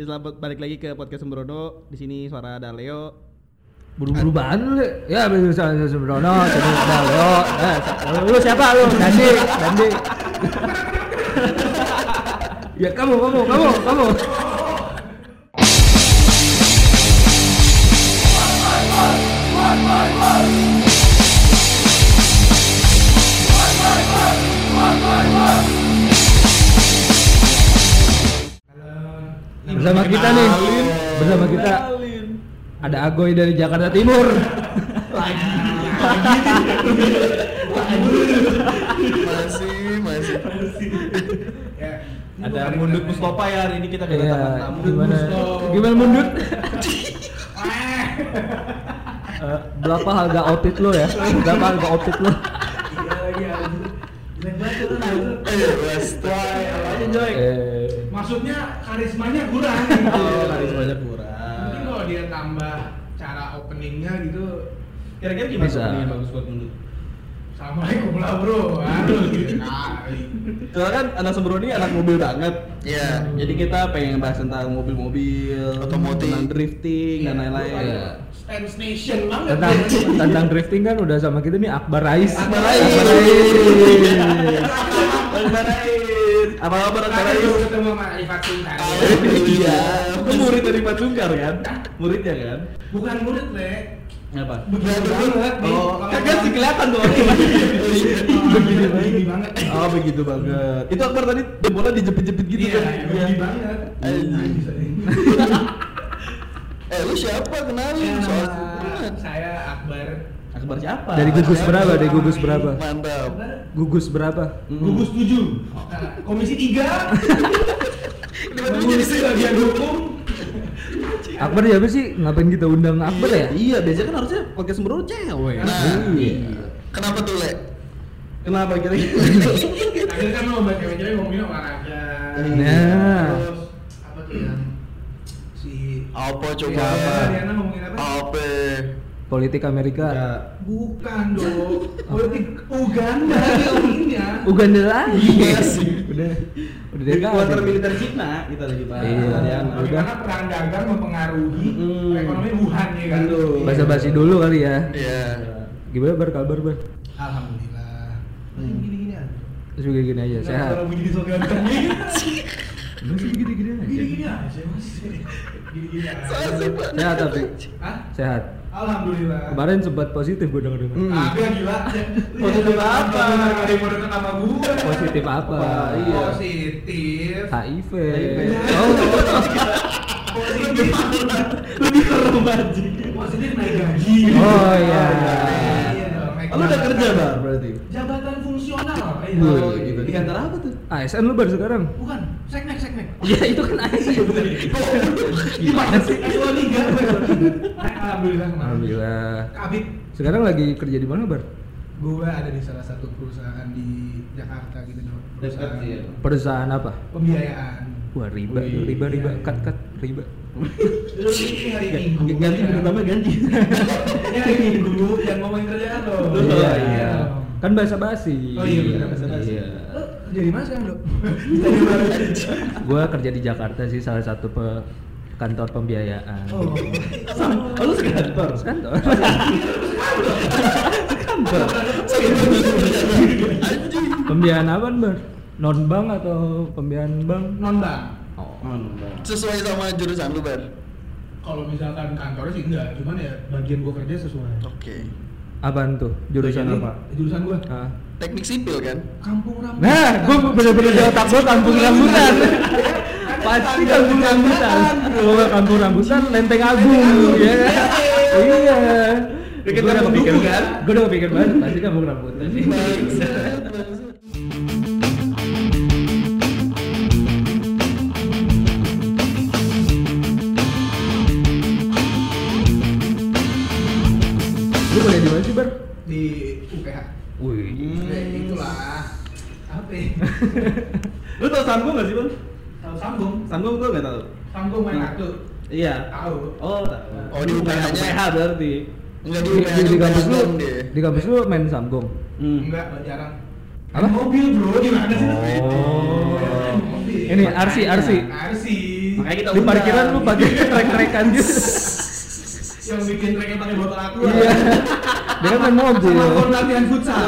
Ya, selamat balik lagi ke podcast Sembrono. Di sini suara ada Leo. Buru-buru banget lu. Ya, bisa Sembrono, jadi udah Leo. Eh, sa- lu siapa lu? Dandi, Dandi. ya kamu, kamu, kamu, kamu. Bersama kita nih, bersama kita ada Agoy dari Jakarta Timur. masih masih Ada Mundut Mustafa ya hari ini kita Iya, kedatangan tamu. gimana? Gimana mundut? Eh, berapa harga outfit lo ya? Berapa harga outfit lo? eh mas Aja Joy. Eh, Maksudnya karismanya kurang Oh, gitu. karismanya Mungkin kurang. kalau dia tambah cara openingnya gitu. Kira-kira gimana Bisa. opening yang bagus buat Mundut? Assalamualaikum lah bro. Aduh gitu. Soalnya kan anak Sembrono ini anak mobil banget. Iya. Jadi kita pengen bahas tentang mobil-mobil, Otomotif. tentang drifting dan lain-lain. Iya. Stand station banget. tentang tentang drifting kan udah sama kita nih Akbar Rais. Akbar Rais. Akbar Rais. Akbar Rais. Apa kabar Rais? gue ketemu sama Rifat Sungkar. Iya, itu murid dari Pak Sungkar kan? Muridnya kan? Bukan murid le. Apa? Begitu banget. Oh, kagak sih kelihatan tuh. Begini begini banget. Oh, begitu banget. Itu Akbar tadi bola dijepit-jepit gitu Iya, kan? begini banget. Eh lu siapa kenalin Ya, saya Akbar. Akbar siapa? Dari gugus berapa? Dari gugus berapa? mantap Gugus berapa? Gugus 7 Komisi 3 Komisi bagian hukum Akbar ya apa sih? Ngapain kita undang Akbar ya? Iya, biasanya kan harusnya pakai sembrono cewek. nah Iya. kenapa tuh le Kenapa kira-kira? Akhirnya kan lo baca cewek ngomongin olahraga Nah. Terus Apa tuh yang Si apa coba Ya, apa apa? Politik Amerika. Ya. Bukan dong Politik Uganda ngomonginnya Uganda lagi. Iya sih. Udah udah Dari dekat. kuarter militer Cina kita lagi bahas. Iya. Yang udah. Perang dagang mempengaruhi Mm-mm. ekonomi Wuhan ya kan Betul. Basa-basi dulu kali ya. iya Gimana bar kabar bar? Alhamdulillah Hmm. Gini-gini aja Terus juga gini aja, sehat. Kalau begini so ganteng nih Masih gini-gini aja. Gini-gini aja mas Gini-gini aja. Sehat tapi Hah? sehat. Alhamdulillah Kemarin sempat positif gue denger dengar. Hmm. Agak gila Positif apa? Ada yang sama gue Positif apa? Wah, iya. Positif HIV. HIV. Oh, Positif Lebih serem aja. Positif naik gaji Oh, iya. Iya Oh, lu udah kerja bar berarti? Jabatan fungsional Iya. Oh, gitu. Di kantor apa tuh? ASN lu baru sekarang? Bukan, seknek, seknek Iya itu kan ASN. Gimana sih? S2 3 Alhamdulillah. Alhamdulillah. Kabit Sekarang lagi kerja di mana bar? gue ada di salah satu perusahaan di Jakarta gitu dong Dekat sih ya. Perusahaan apa? pembiayaan Wah riba, Wih, riba, riba, iya. cut, cut, riba. ini hari minggu Ganti ya. pertama ganti. ini hari minggu jangan ngomongin kerjaan loh Oh, Iya, iya. iya. Kan bahasa basi. oh iya benar basa-basi Lo jadi mana sekarang dok Gua kerja di Jakarta sih salah satu pe- kantor pembiayaan. oh Oh, lu sekantor? Kantor. Sekantor. pembiayaan apa bar? Non bank atau pembiayaan bank? non bang Oh. sesuai sama jurusan lu bar kalau misalkan kantornya sih enggak cuman ya bagian gue kerja sesuai oke Apaan tuh? Jurusan Jadi, apa? jurusan gue Ah. Teknik sipil kan kampung rambut Nah, gua bener-bener di otak gua kampung rambutan. Pasti kampung rambutan. Gua kampung rambutan, lenteng agung, ya. Iya. Gua udah kepikir kan? Gua udah kepikir banget, pasti kampung rambutan. Lu kuliah di mana sih, Bar? Di UPH Wih. Ya, itulah apa ya? Lu tau Sambung gak sih, Bang? tahu sambung Sambung tuh gak tau? sambung main kartu Iya. tahu Oh, tahu. Oh, di UPH-nya. UPH berarti. enggak di Di, UPH di, di kampus lu, di kampus lu main samgong. Hmm. enggak jarang Apa? mobil bro gimana sih Oh. Mobil. Ini RC, RC. RC Makanya kita di parkiran lu pakai trek-trekan gitu. Yang bikin treknya pakai botol aku. Iya. Dia kan main mobil. Sama latihan futsal.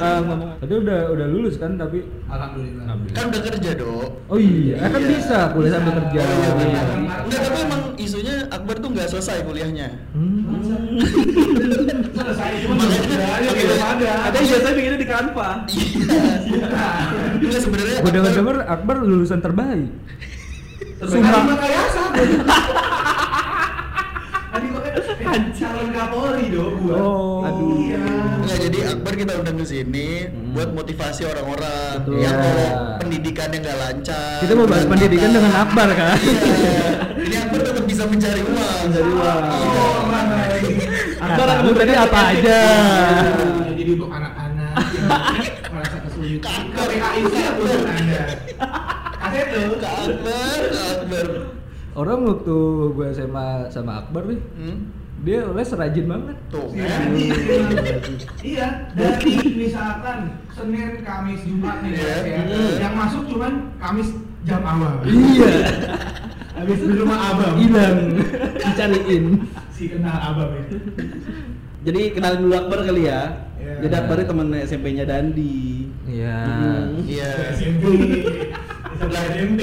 Ngomong. Tapi udah udah lulus kan tapi Alhamdulillah. Kan udah kerja dok. Oh iya, kan Iya. bisa kuliah sambil kerja. Oh, iya, iya. Enggak, tapi emang isunya Akbar tuh nggak selesai kuliahnya. Hmm. Selesai cuma belum ada. Ada yang biasanya bikinnya di Canva. Enggak sebenarnya. Gue denger Akbar- lulusan terbaik. Sumpah. Sumpah. Calon Kapolri dong gua. Oh. Aduh. Iya. Enggak, jadi Akbar kita undang ke sini buat motivasi orang-orang Betul. yang kalau pendidikannya nggak lancar. Kita mau bahas pendidikan dengan Akbar kan. Iya. Ini Akbar tetap bisa mencari uang. Mencari uang. Oh? Akbar lu tadi apa aja? Jadi untuk anak-anak yang merasa kesulitan, KPAI siap untuk anda. Kasih tuh. Kak Akbar, Akbar. Orang waktu gue SMA sama Akbar nih, Hmm? Dia les rajin banget. Tuh. Iya, kan? iya. Dari misalkan Senin, Kamis, Jumat nih Iya. ya. Hmm. Yang masuk cuman Kamis jam awal. Iya. Habis di rumah abang. Hilang, dicariin. Si kenal abang ya. Jadi kenalin dulu Akbar kali ya. Iya. Jadi Akbar itu temen SMP-nya Dandi. Iya. Hmm. Iya. SMP. Sebelah SMP.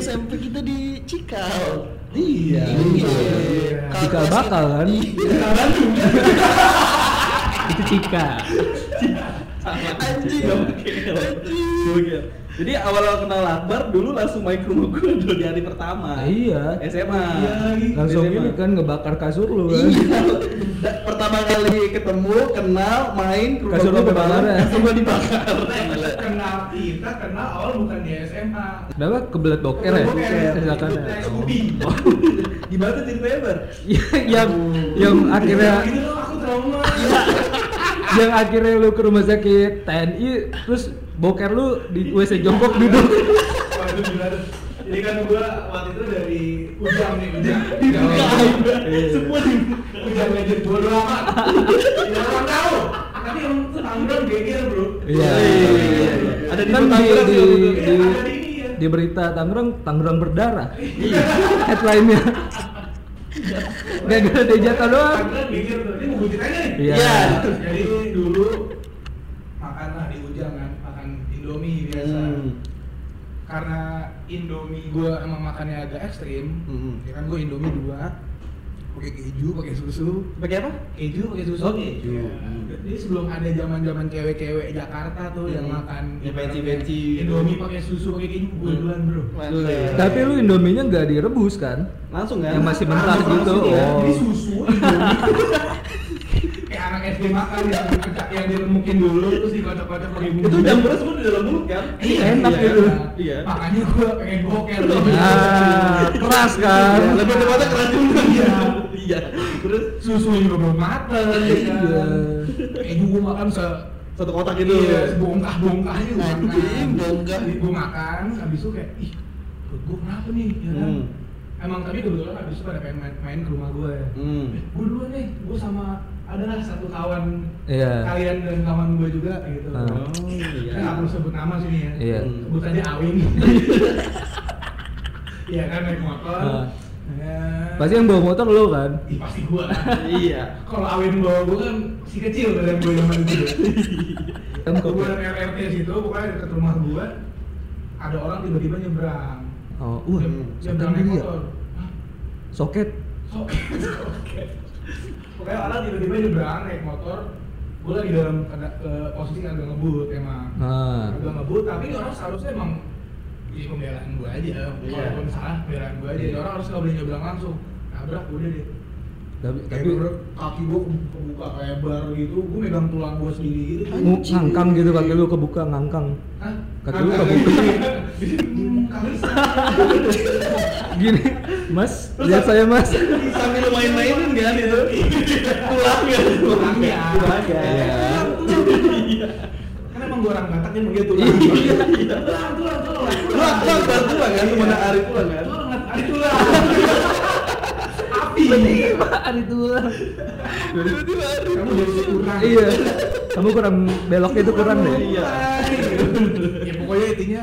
SMP kita di Cikal. Iya. Iya. Iya. Cikal bakal kan? Bandung. Itu Cika. Anjing. Gokil. Gokil. Jadi awal kenal Akbar dulu langsung main ke rumah gue dulu di hari pertama. Iya. SMA. Iya lagi. Langsung SMA. ini kan ngebakar kasur lu kan. Iya. Da- Pertama kali ketemu, kenal, main ke rumah Kasur lu gua kebakar ya? Kasur gua dibakar. kenal kita kenal awal bukan di SMA. Kenapa kebelet boker ya? Boker. Silakan ya. Scooby. Gimana tuh ceritanya, Bar? yang yang akhirnya Gitu loh aku trauma. Yang akhirnya lu ke rumah sakit TNI terus boker lu di WC jongkok duduk. Gila tuh. Jadi kan gua waktu itu dari Ujang nih, Ujang. Semua di Ujang legend bodo amat. Tidak orang tahu. Tapi yang itu Tangerang geger bro. Iya. Ada di Kan di, di, ya, di, Ada ini ya. di berita Tangerang Tangerang berdarah. Headline-nya. Gara-gara dia jatuh doang. Tuh. Ini. Iya. Jadi dulu makan lah di Ujang kan, makan Indomie biasa. Hmm. Karena Indomie gua emang makannya agak ekstrim, Hmm. ya kan gua Indomie dua, pakai keju, pakai susu, Pakai apa? keju pakai susu. Oh, keju. Iya. Jadi sebelum ada zaman-zaman cewek-cewek Jakarta tuh yang Hmm. makan Ya, fancy-fancy. Indomie pakai susu pakai keju gue duluan bro. Mantap. Tapi lu Indominya nggak direbus kan? Langsung kan? Yang masih mentah gitu. langsung ya. Oh. Jadi susu Indomie. SD makan yang yang diremukin dulu terus dikocok-kocok pakai bumbu. Itu campurnya semua di dalam mulut kan? Iya, enak iya, gitu. enak. Iya. Makanya gue pengen boker. Ah, keras kan? Iya, Lebih tepatnya keras juga. Iya. Iya. Terus Susu juga belum mateng. ya. Iya. Keju gue makan se satu kotak gitu. Iya, bongkah-bongkahnya gue makan. Anjing, bongkah. Gue makan, habis itu kayak, ih, perut gue kenapa nih, ya kan? Hmm. Emang tapi kebetulan habis itu pada pengen main, main ke rumah gue. Hmm. Gue duluan nih, gue sama adalah satu kawan Iya. kalian dan kawan gue juga gitu. Ah. Oh, iya. Nggak perlu sebut nama sini ya. Iya. Sebut aja Awin. Iya kan naik motor. Ah. Ya. Pasti yang bawa motor lu kan? Ih, pasti gue lah. Iya. Kalau Awin bawa gue kan si kecil dari gue zaman itu. Kan dari RRT situ, pokoknya dekat rumah gue ada orang tiba-tiba nyebrang. Oh, wah, Nyebrang naik motor. Soket, soket. Pokoknya orang tiba-tiba nyebrang naik motor. Gue lagi dalam ada- eh, posisi agak ngebut emang. Nah. Agak ngebut, tapi orang seharusnya emang di pembelaan gue aja. Iya. Walaupun salah, pembelaan gue aja. Iya. Orang harus nggak boleh nyebrang langsung. Nabrak udah deh. Tapi, tapi kaki gue kebuka lebar gitu, gue megang tulang gue sendiri gitu. ng- ngangkang gitu kaki lu kebuka ngangkang. Hah? Kaki lu kebuka. Gini, Mas, lihat saya Mas. Sambil lu main-mainin kan itu. Tulangnya. Tulangnya. Tulangnya. Iya. Kan emang gue orang Batak dia begitu lah. Iya. Tulang, tulang, tulang. Tulang, tulang, tulang, tulang kan? Nak ari tulang kan? Tulang, ada tulang tiba-tiba. Hari tulang tiba-tiba hari kamu kurang. Iya. Kamu kurang belok itu kurang deh. Iya. Ya pokoknya intinya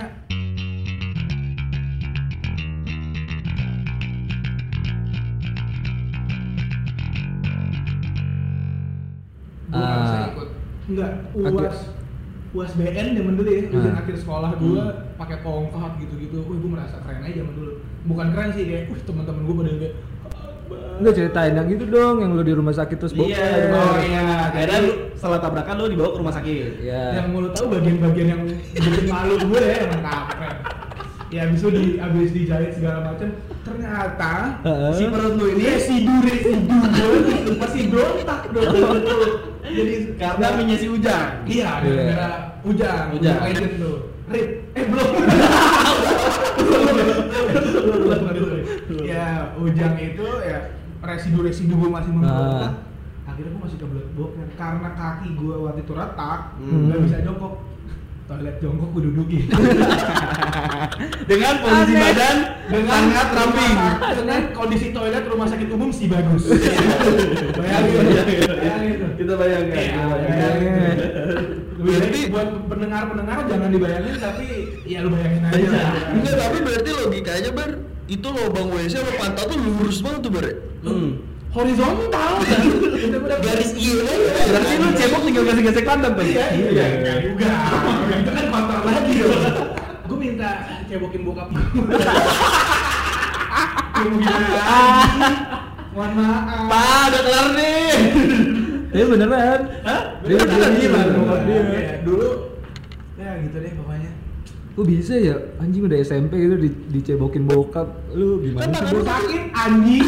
ah. Enggak, UAS USBN zaman dulu ya, ujian nah. akhir sekolah gue hmm. pakai tongkat gitu-gitu. Wih, gue merasa keren aja zaman dulu. Bukan keren sih kayak, wih teman-teman gue pada kayak, Enggak ceritain yang itu dong, yang lu di rumah sakit terus bokeh. Iya, Oh, iya. Akhirnya lu setelah tabrakan lu dibawa ke rumah sakit. Iya. yang mau lu tahu bagian-bagian yang bikin malu gue ya emang kampret. Ya abis itu di abis dijahit segala macam, ternyata Heeh. si perut lu ini residu residu gue masih berontak dong. Jadi Karena minyak si Ujang. Iya, gara-gara Ujang, Ujang. Ujang Legend tuh. Rip, eh belum. Belum, belum. Ya, Ujang itu ya residu-residu gue masih memberontak. Akhirnya gue masih kebelet boker karena kaki gue waktu itu retak, Hmm. nggak bisa jongkok. Toilet jongkok gue dudukin. Dengan posisi Aneh. badan sangat ramping. Dengan kondisi toilet rumah sakit umum si bagus. Bayangin, bayangin. Kita bayangkan. Iya, bayangkan. bayangin. Berarti- buat pendengar-pendengar jangan dibayangin tapi ya lu bayangin aja. Iya. Enggak, tapi berarti logikanya ber itu lubang WC sama pantat tuh lurus banget tuh ber. Hmm. Horizontal kan. Garis iya. Berarti lu cebok tinggal gesek-gesek pantat tuh. Iya, iya, enggak juga. Itu kan kotor lagi loh. Gue minta cebokin bokap gue. Mohon maaf. Pak, udah kelar nih. Dia beneran. Hah? Dia Beneran dia gimana? bokap dia. Ya, dulu ya gitu deh pokoknya. Kok bisa ya anjing udah SMP gitu di, dicebokin bokap. Lu gimana Kan sih? lu Sakit anjing.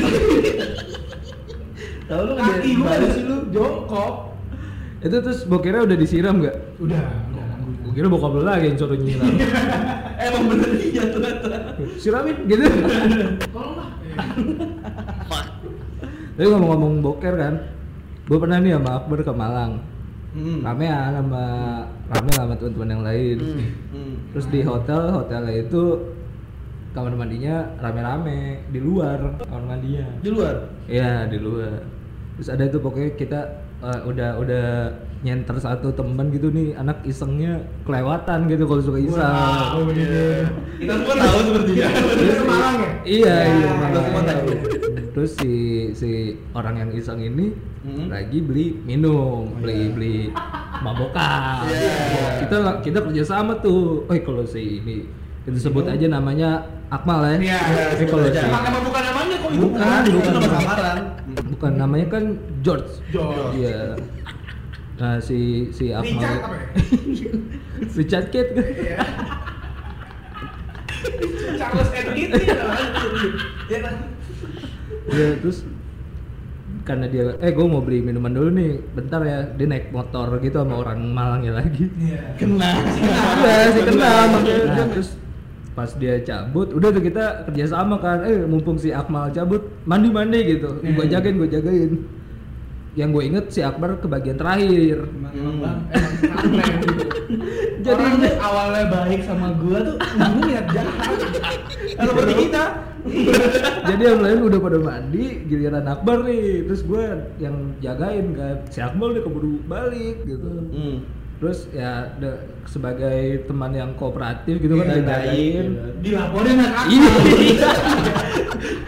Tahu lu Kaki balik sih lu jongkok. Itu terus bokirnya udah disiram nggak? Udah, udah. Gue kira bokap lu lagi yang suruh nyiram. Emang bener iya ternyata. Siramin gitu. Tolong lah. Tapi ngomong-ngomong boker kan, gue pernah nih sama Akbar ke Malang. Hmm. Rame ya sama rame sama teman-teman yang lain. Hmm. Terus di hotel, hotelnya itu kamar mandinya rame-rame di luar kamar mandinya. Di luar. Iya di luar. Terus ada itu pokoknya kita eh, udah udah nyenter satu temen gitu nih anak isengnya kelewatan gitu kalau suka iseng. Wow, iya. Kita semua tahu sepertinya. Itu ke Malang ya? Iya Ya, iya. kita Malang. semua tahu. Terus si si orang yang iseng ini Hmm. lagi beli minum, beli beli mabokan. Iya. Kita kita kerja sama tuh. Oh kalau si ini kita sebut aja namanya Akmal ya. Iya, Tapi kalau si bukan namanya kok itu. Bukan, bukan. nama samaran. bukan namanya kan George. George. Iya. Nah si si Richard Akmal apa ya? Richard Kate kan. Iya. Charles ya. Ya kan? Iya terus karena dia eh gue mau beli minuman dulu nih bentar ya dia naik motor gitu sama orang Malangnya lagi Iya. Kena. iya sih kenal makanya nah, terus pas dia cabut udah tuh kita kerja sama kan eh mumpung si Akmal cabut mandi mandi gitu gue Hmm. jagain gue jagain yang gue inget si Akbar ke bagian terakhir Emang emang bang, emang aneh gitu. Jadi- awalnya baik sama gua tuh niat jahat. Kalau seperti kita. jadi yang lain udah pada mandi giliran Akbar nih terus gue yang jagain kan si Akmal udah keburu balik gitu Hmm. terus ya de- sebagai teman yang kooperatif gitu kan Iya, dia jagain. Dilaporin anak aku. iya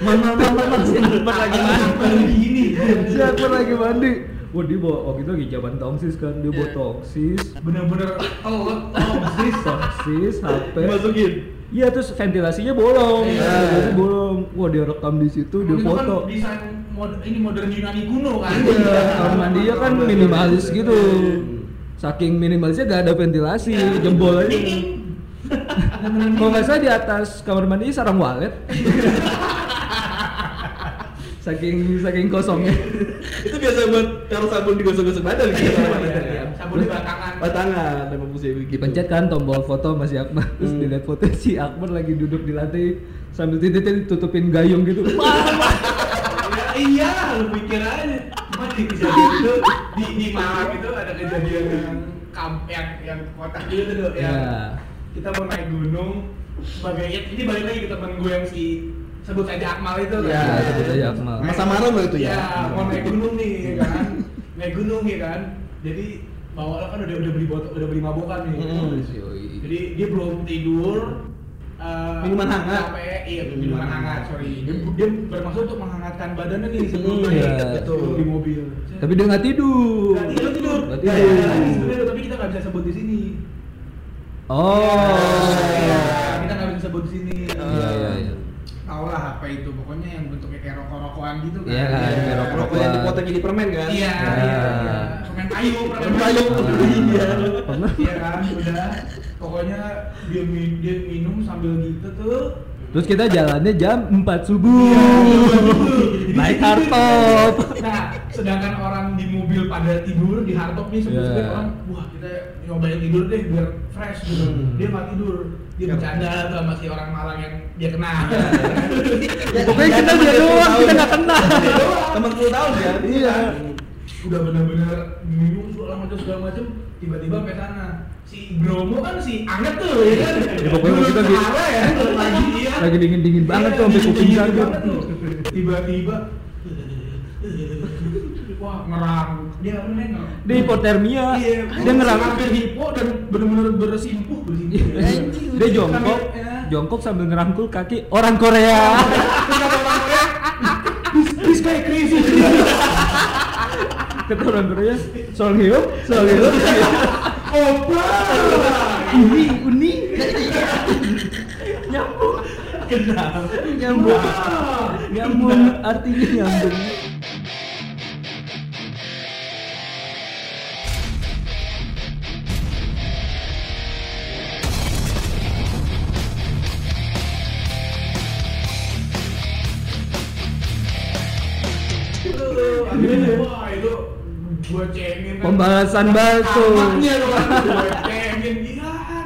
man man man man man si Akbar lagi mandi gini. si Akbar lagi mandi Wah dia bawa waktu itu lagi zaman tongsis kan dia bawa Iya. tongsis Bener-bener elek tongsis. tongsis HP Dimasukin. Iya terus ventilasinya bolong, Iya. bolong. Wah dia rekam di situ, dia kan foto. desain mod- ini modern Yunani kuno kan. Iya, kamar mandinya kan minimalis gitu. Saking minimalisnya gak ada ventilasi, jempol aja. Kalau nggak salah di atas kamar mandi sarang walet. saking saking kosongnya. Biasa buat taruh sabun digosok-gosok badan gitu. Iya, sabun di batangan. Batangan emang fungsinya begitu. Dipencet kan tombol foto masih Akbar, terus Hmm. dilihat foto si Akbar lagi duduk di lantai sambil titik tutupin gayung gitu. Ya, iya, lu pikir aja. Cuma di kejadian itu di di Malang itu ada kejadian yang kamp yang yang kotak gitu tuh Iya. kita mau naik gunung sebagai ya, ini balik lagi ke temen gue yang si sebut aja Akmal itu kan. Ya, Ya, sebut aja Akmal. Mas Samaran lo itu ya. Ya, mau naik gunung nih ya kan. naik gunung ya kan. Jadi bawa kan udah udah beli botol, udah beli mabokan nih. Hmm. Jadi dia belum tidur eh, Minuman hangat. capek, iya Hmm. minuman hangat sorry dia, dia bermaksud untuk menghangatkan badannya nih sebelum Hmm, naik iya. sebelum di mobil Tapi dia nggak tidur. Nggak tidur tidur Nggak Ya, tidur. ya, sebenarnya, tapi kita nggak bisa sebut di sini Oh. Ya, kita nggak bisa sebut di sini iya iya. Tau lah apa itu pokoknya yang bentuknya kayak rokok-rokokan gitu kan Iya kan, rokok-rokokan. Rokok yang dipotong jadi permen kan? iya Ya. iya iya permen kayu Permen kayu. Iya. Pernah? iya kan udah pokoknya dia, dia minum sambil gitu tuh Terus kita jalannya jam 4 subuh. Iya. Naik hardtop. Nah, sedangkan orang di mobil pada tidur di hardtop nih sebelum Iya. orang, wah kita nyobain tidur deh biar fresh gitu. Hmm. Dia nggak tidur, dia bercanda tuh sama si orang Malang yang dia kenal. Pokoknya kita dia doang, kita nggak kenal. Temen 10 tahun kan? Iya. Udah bener-bener minum segala macam segala macam, tiba-tiba sampai sana. Si Bromo kan si anget tuh ya kan. Ya, pokoknya kita di- ya, lagi iya. Lagi dingin-dingin banget Iya, tuh sampai kuping sakit. banget. Tiba-tiba Wah, ngerang. Dia apa namanya? Dia hipotermia. Iya, Dia ngerang. hampir hipo dan benar-benar bersimpuh. Iya. Dia jongkok, ya. jongkok sambil ngerangkul kaki orang Korea. Korea, this, this guy crazy. Kata orang Korea, Sol Hyuk, Sol Hyuk. Opa. Uni, uni. Nyambung. Kenapa? Nyambung. Nyambung, artinya nyambung. Pembahasan batu. Iya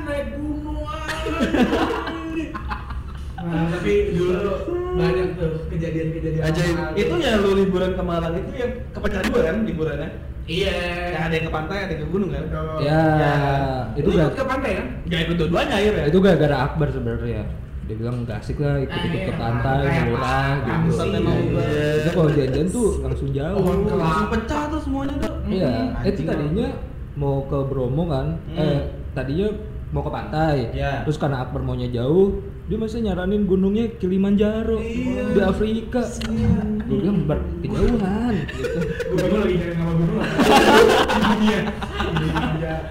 naik gunung. Nah, tapi dulu banyak tuh kejadian-kejadian. Ajaib. Itu ya lu liburan ke Malang itu yang ke pacaran juga kan liburannya? Iya. Yang ada yang ke pantai, ada yang ke gunung kan? Betul. Ya, itu Lu ikut gak ke pantai kan? Gak ikut dua-duanya akhirnya. itu gara-gara Akbar sebenarnya. Dia bilang gak asik lah ikut-ikut ke Eh, pantai, murah gitu. Iya. Itu kalau jajan tuh langsung jauh. Oh. Langsung pecah tuh semuanya tuh. Iya, Hmm, itu anjing tadinya mau ke Bromo kan, Hmm. eh tadinya mau ke pantai, Iya. terus karena Akbar maunya jauh, dia masih nyaranin gunungnya Kilimanjaro Iya. di Afrika. Gue bilang ber kejauhan. gitu. Gue lagi nyari nama gunung.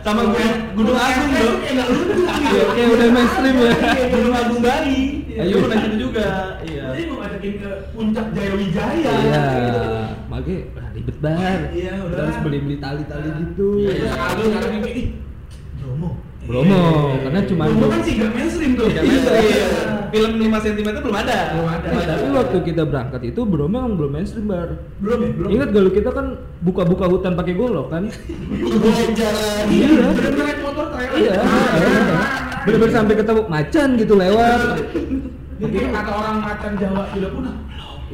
Sama gue Gunung Agung dong. gitu. Kayak udah mainstream ya. Gunung Agung Bali. Ayo. Pernah juga. Iya. Jadi mau ngajakin ke puncak Jaya Wijaya. Iya, gitu. makanya ah, ribet banget. Iya, Kita udah. harus beli-beli tali-tali Nah. gitu. Iya, sekarang kayak ih Bromo. Bromo, karena cuma Bromo kan sih gak mainstream tuh. Iya, iya. Film 5 cm belum ada. Belum ada. Nah, tapi waktu kita berangkat itu Bromo emang belum mainstream bar. Belum ya, belum. Ingat gak lu kita kan buka-buka hutan pakai golok kan? jalan. Iya. Bener-bener naik motor trail. Iya. Bener-bener sampai ketemu macan gitu lewat. Jadi kata orang macan Jawa sudah punah.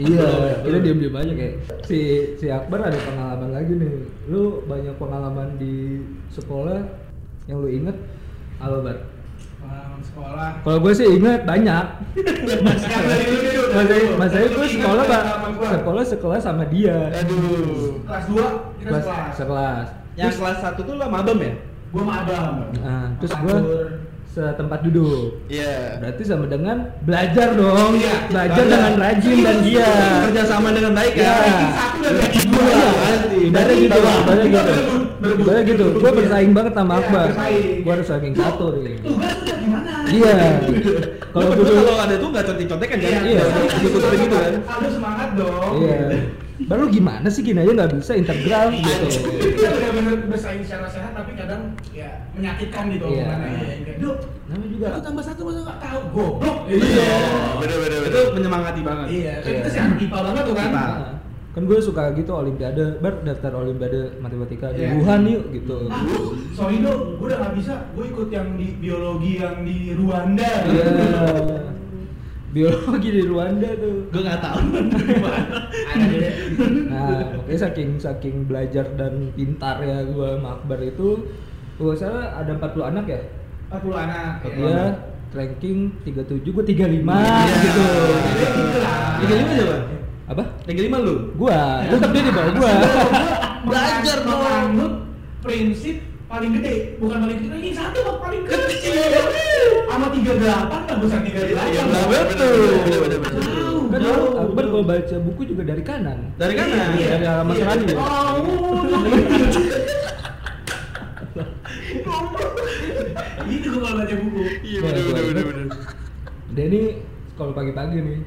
Iya, kita diem-diem aja kayak si si Akbar ada pengalaman lagi nih. Lu banyak pengalaman di sekolah yang lu inget apa? Pengalaman sekolah. Kalau gue sih inget banyak. Dari. Mas saya, mas saya Lu gue sekolah pak, sekolah sekolah sama dia. Aduh. Kelas 2 kita Kelas sekelas. sekelas. Yang kelas 1 tuh lo mabem ya? Gua sama Abang. Nah, terus gue setempat duduk. Iya. Berarti sama dengan belajar dong. Iya, belajar dengan rajin dan giat. Kerja sama dengan baik Iya. ya. Ranking satu dan dua. Iya, pasti. Ibaratnya gitu, Bawah. ibaratnya gitu. Ibaratnya gitu. Gue bersaing banget sama Iya, Akbar. bersaing. Gue harus ranking satu nih. Iya. Kalau dulu kalau ada tuh nggak contek-contekan kan? Iya. Gitu kan. Ada semangat dong. Iya. Baru gimana sih gini aja nggak bisa integral gitu. Kita benar-benar bersaing secara sehat tapi kadang ya menyakitkan gitu Iya. omongannya. Iya, Namanya juga aku tambah satu masa nggak tahu goblok. Iya. Bener-bener. Itu menyemangati banget. Iya, kan Iya. kita sih anak IPA banget tuh kan. Kan gue suka gitu olimpiade bar daftar olimpiade matematika di Iya. Wuhan yuk gitu Ah, sorry dong, gue udah gak bisa. Gue ikut yang di biologi yang di Rwanda. Iya. Biologi di Rwanda tuh. Gue nggak tahu. Ada deh. Nah, makanya saking saking belajar dan pintar ya gua sama Akbar itu gua salah ada 40 anak ya. 40 anak. ya. Dia ranking 37, gua 35 Iya. gitu. Jadi gitu lah. Apa? Tiga lima lu. Gua, tetap dia di bawah gua. Belajar dong. Menganut prinsip paling gede bukan paling gede ranking satu paling kecil sama tiga delapan lah besar tiga Iya, delapan benar, betul. benar, benar, benar. Jauh, Kan. Akbar kalau baca buku juga dari kanan. Dari kanan. Iya. Dari halaman Iya. terakhir. Oh, itu gue kalau baca buku Iya, benar, benar, benar, benar. Dia ini kalau pagi-pagi nih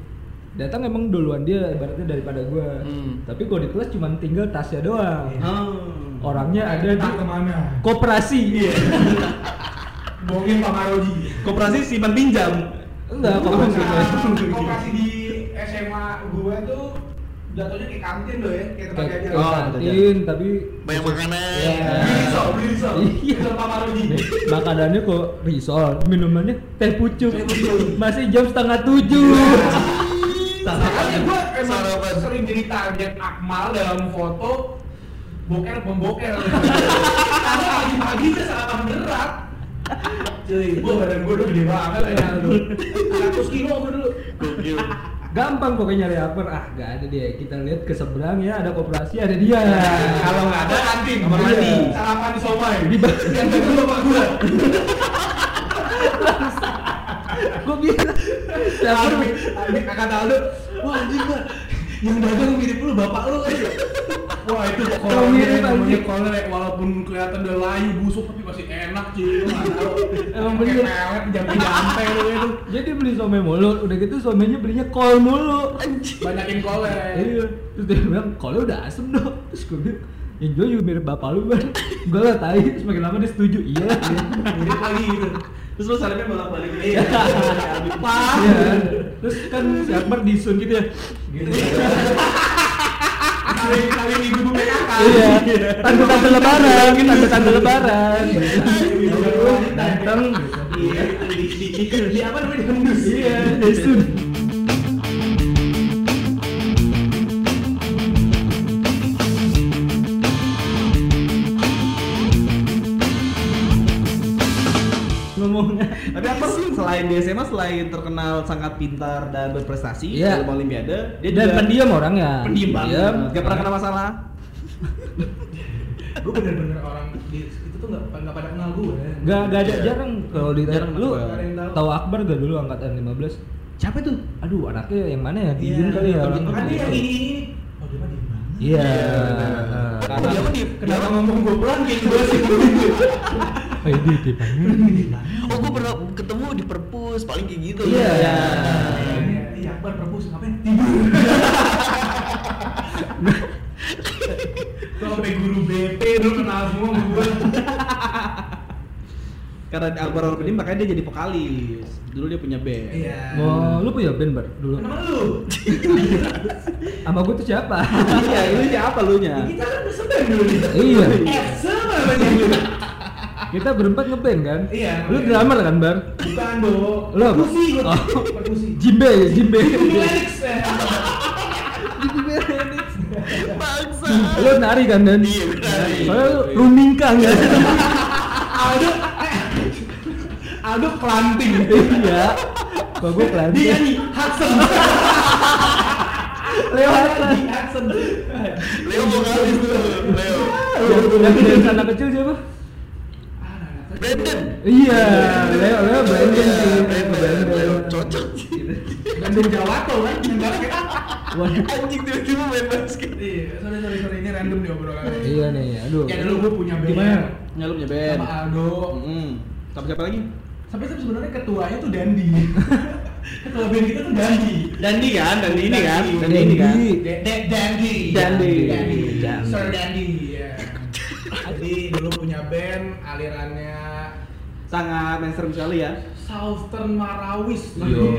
datang emang duluan dia ibaratnya daripada gua. Hmm. Tapi kalau di kelas cuma tinggal tasnya doang. Oh. Orangnya ada di ke mana koperasi. bohongin Pak Maroji Koperasi simpan pinjam. Enggak, koperasi. Nah, koperasi di SMA gue tuh jatuhnya kayak kantin loh ya kayak tempat Kayak jajan Oh, kantin tapi Banyak makanan. Iya. beli risol beli risol Iya. risol Pak Maroji Nih, makanannya kok risol, minumannya teh pucuk. Teh pucuk. Masih jam setengah tujuh. Makanya gue emang Sarapan. sering jadi target Akmal dalam foto boker pemboker Karena pagi-pagi tuh sarapan berat Cuy, gue badan gue udah gede banget ya dulu 100 kilo gue dulu Gokil. Gampang pokoknya nyari Akbar. Ah, gak ada dia. Kita lihat ke seberang ya, ada koperasi, ada dia. Kalau nggak ada kantin, Kamar mandi. sarapan di somai Di Yang bapak gue Gue Adik kakak Aldo, wah anjing gua yang dagang mirip lu bapak lu kan Wah itu Kalau kolornya mirip, namanya kolor ya, walaupun kelihatan udah layu busuk tapi masih enak tahu. Emang bener. pelet jampi jampe lu itu. jadi beli somai mulu, udah gitu somainya belinya kol mulu. Banyakin kolor. Iya, terus dia bilang kolnya udah asem dong. Terus gue bilang, yang jual juga mirip bapak lu kan. Gue lah tai, semakin lama dia setuju. Iya. Mirip lagi gitu. Terus lu salimnya bolak-balik. Iya. Pak. Iya. Terus kan si Akbar disun gitu ya. Gitu. Kali kali ibu ibu PKK. Iya. Tante-tante lebaran, tante-tante lebaran. Datang. Iya. Di di di di apa namanya di. Iya, disun. Tapi apa sih selain di SMA selain terkenal sangat pintar dan berprestasi Iya. dalam olimpiade, dia dan juga pendiam orangnya. pendiam banget. Diam. Gak pernah kena masalah. Gue bener-bener orang di itu tuh nggak nggak pada kenal gue. Gak, gak ada jarang kalau di Jarang lu tahu. Akbar gak dulu angkatan 15? Siapa tuh? Aduh, anaknya yang mana ya? Iya, kali ya. Makanya yang ini ini. Oh dia mah banget. Iya. Oh, dia di Kenapa ngomong gue pulang kayak gue sih. Oh, ini Oh, gue pernah ketemu di perpus, paling kayak gitu. Iya. Iya, iya, Akbar perpus ngapain? Tidur. Sampai guru BP dulu kenal semua gue. Karena Akbar orang pendiam makanya dia jadi vokalis. Dulu dia punya band. Iya. Oh, lu punya band bar dulu? Kenapa lu? Sama gue tuh siapa? iya, ini siapa lu nya? Kita kan berseban dulu nih. Iya. Eh, sama namanya. Kita berempat ngeband kan? Iya. Lu drummer kan, Bar? Bukan, Bo. Lu apa? Perkusi, gua. Oh. Perkusi. Jimbe ya, Jimbe. Felix. eh. Bangsa. Lu nari kan dan? Iya, nari. Soalnya lu rumingkang kan? Aldo, eh. Aldo kelanting. Iya. Kok gue pelan? Dia nih Hudson. Leo Dia Hudson. nih Hudson. Leo vokalis tuh, Leo. Yang dari anak kecil siapa? Brandon. Iya, Leo, Leo Brandon sih. Brandon. Brandon. Cocok. Bandung Jawato kan. Anjing tiba-tiba main basket. Iya, sorry sorry sorry ini random nih obrolan. Iya nih, aduh. Ya dulu gue punya band. Gimana? Ya lu punya band. Sama Aldo. Mm. Sama siapa lagi? Sampai sampai sebenarnya ketuanya tuh Dandi. Ketua band kita tuh Dandi. Dandi kan, Dandi ini kan, Dandi. Ini kan. Dandi. Dandi. Dandi. Dandi. Sir Dandi. ya. Jadi dulu punya band alirannya Sangat mainstream sekali ya. Southern Marawis. Yo,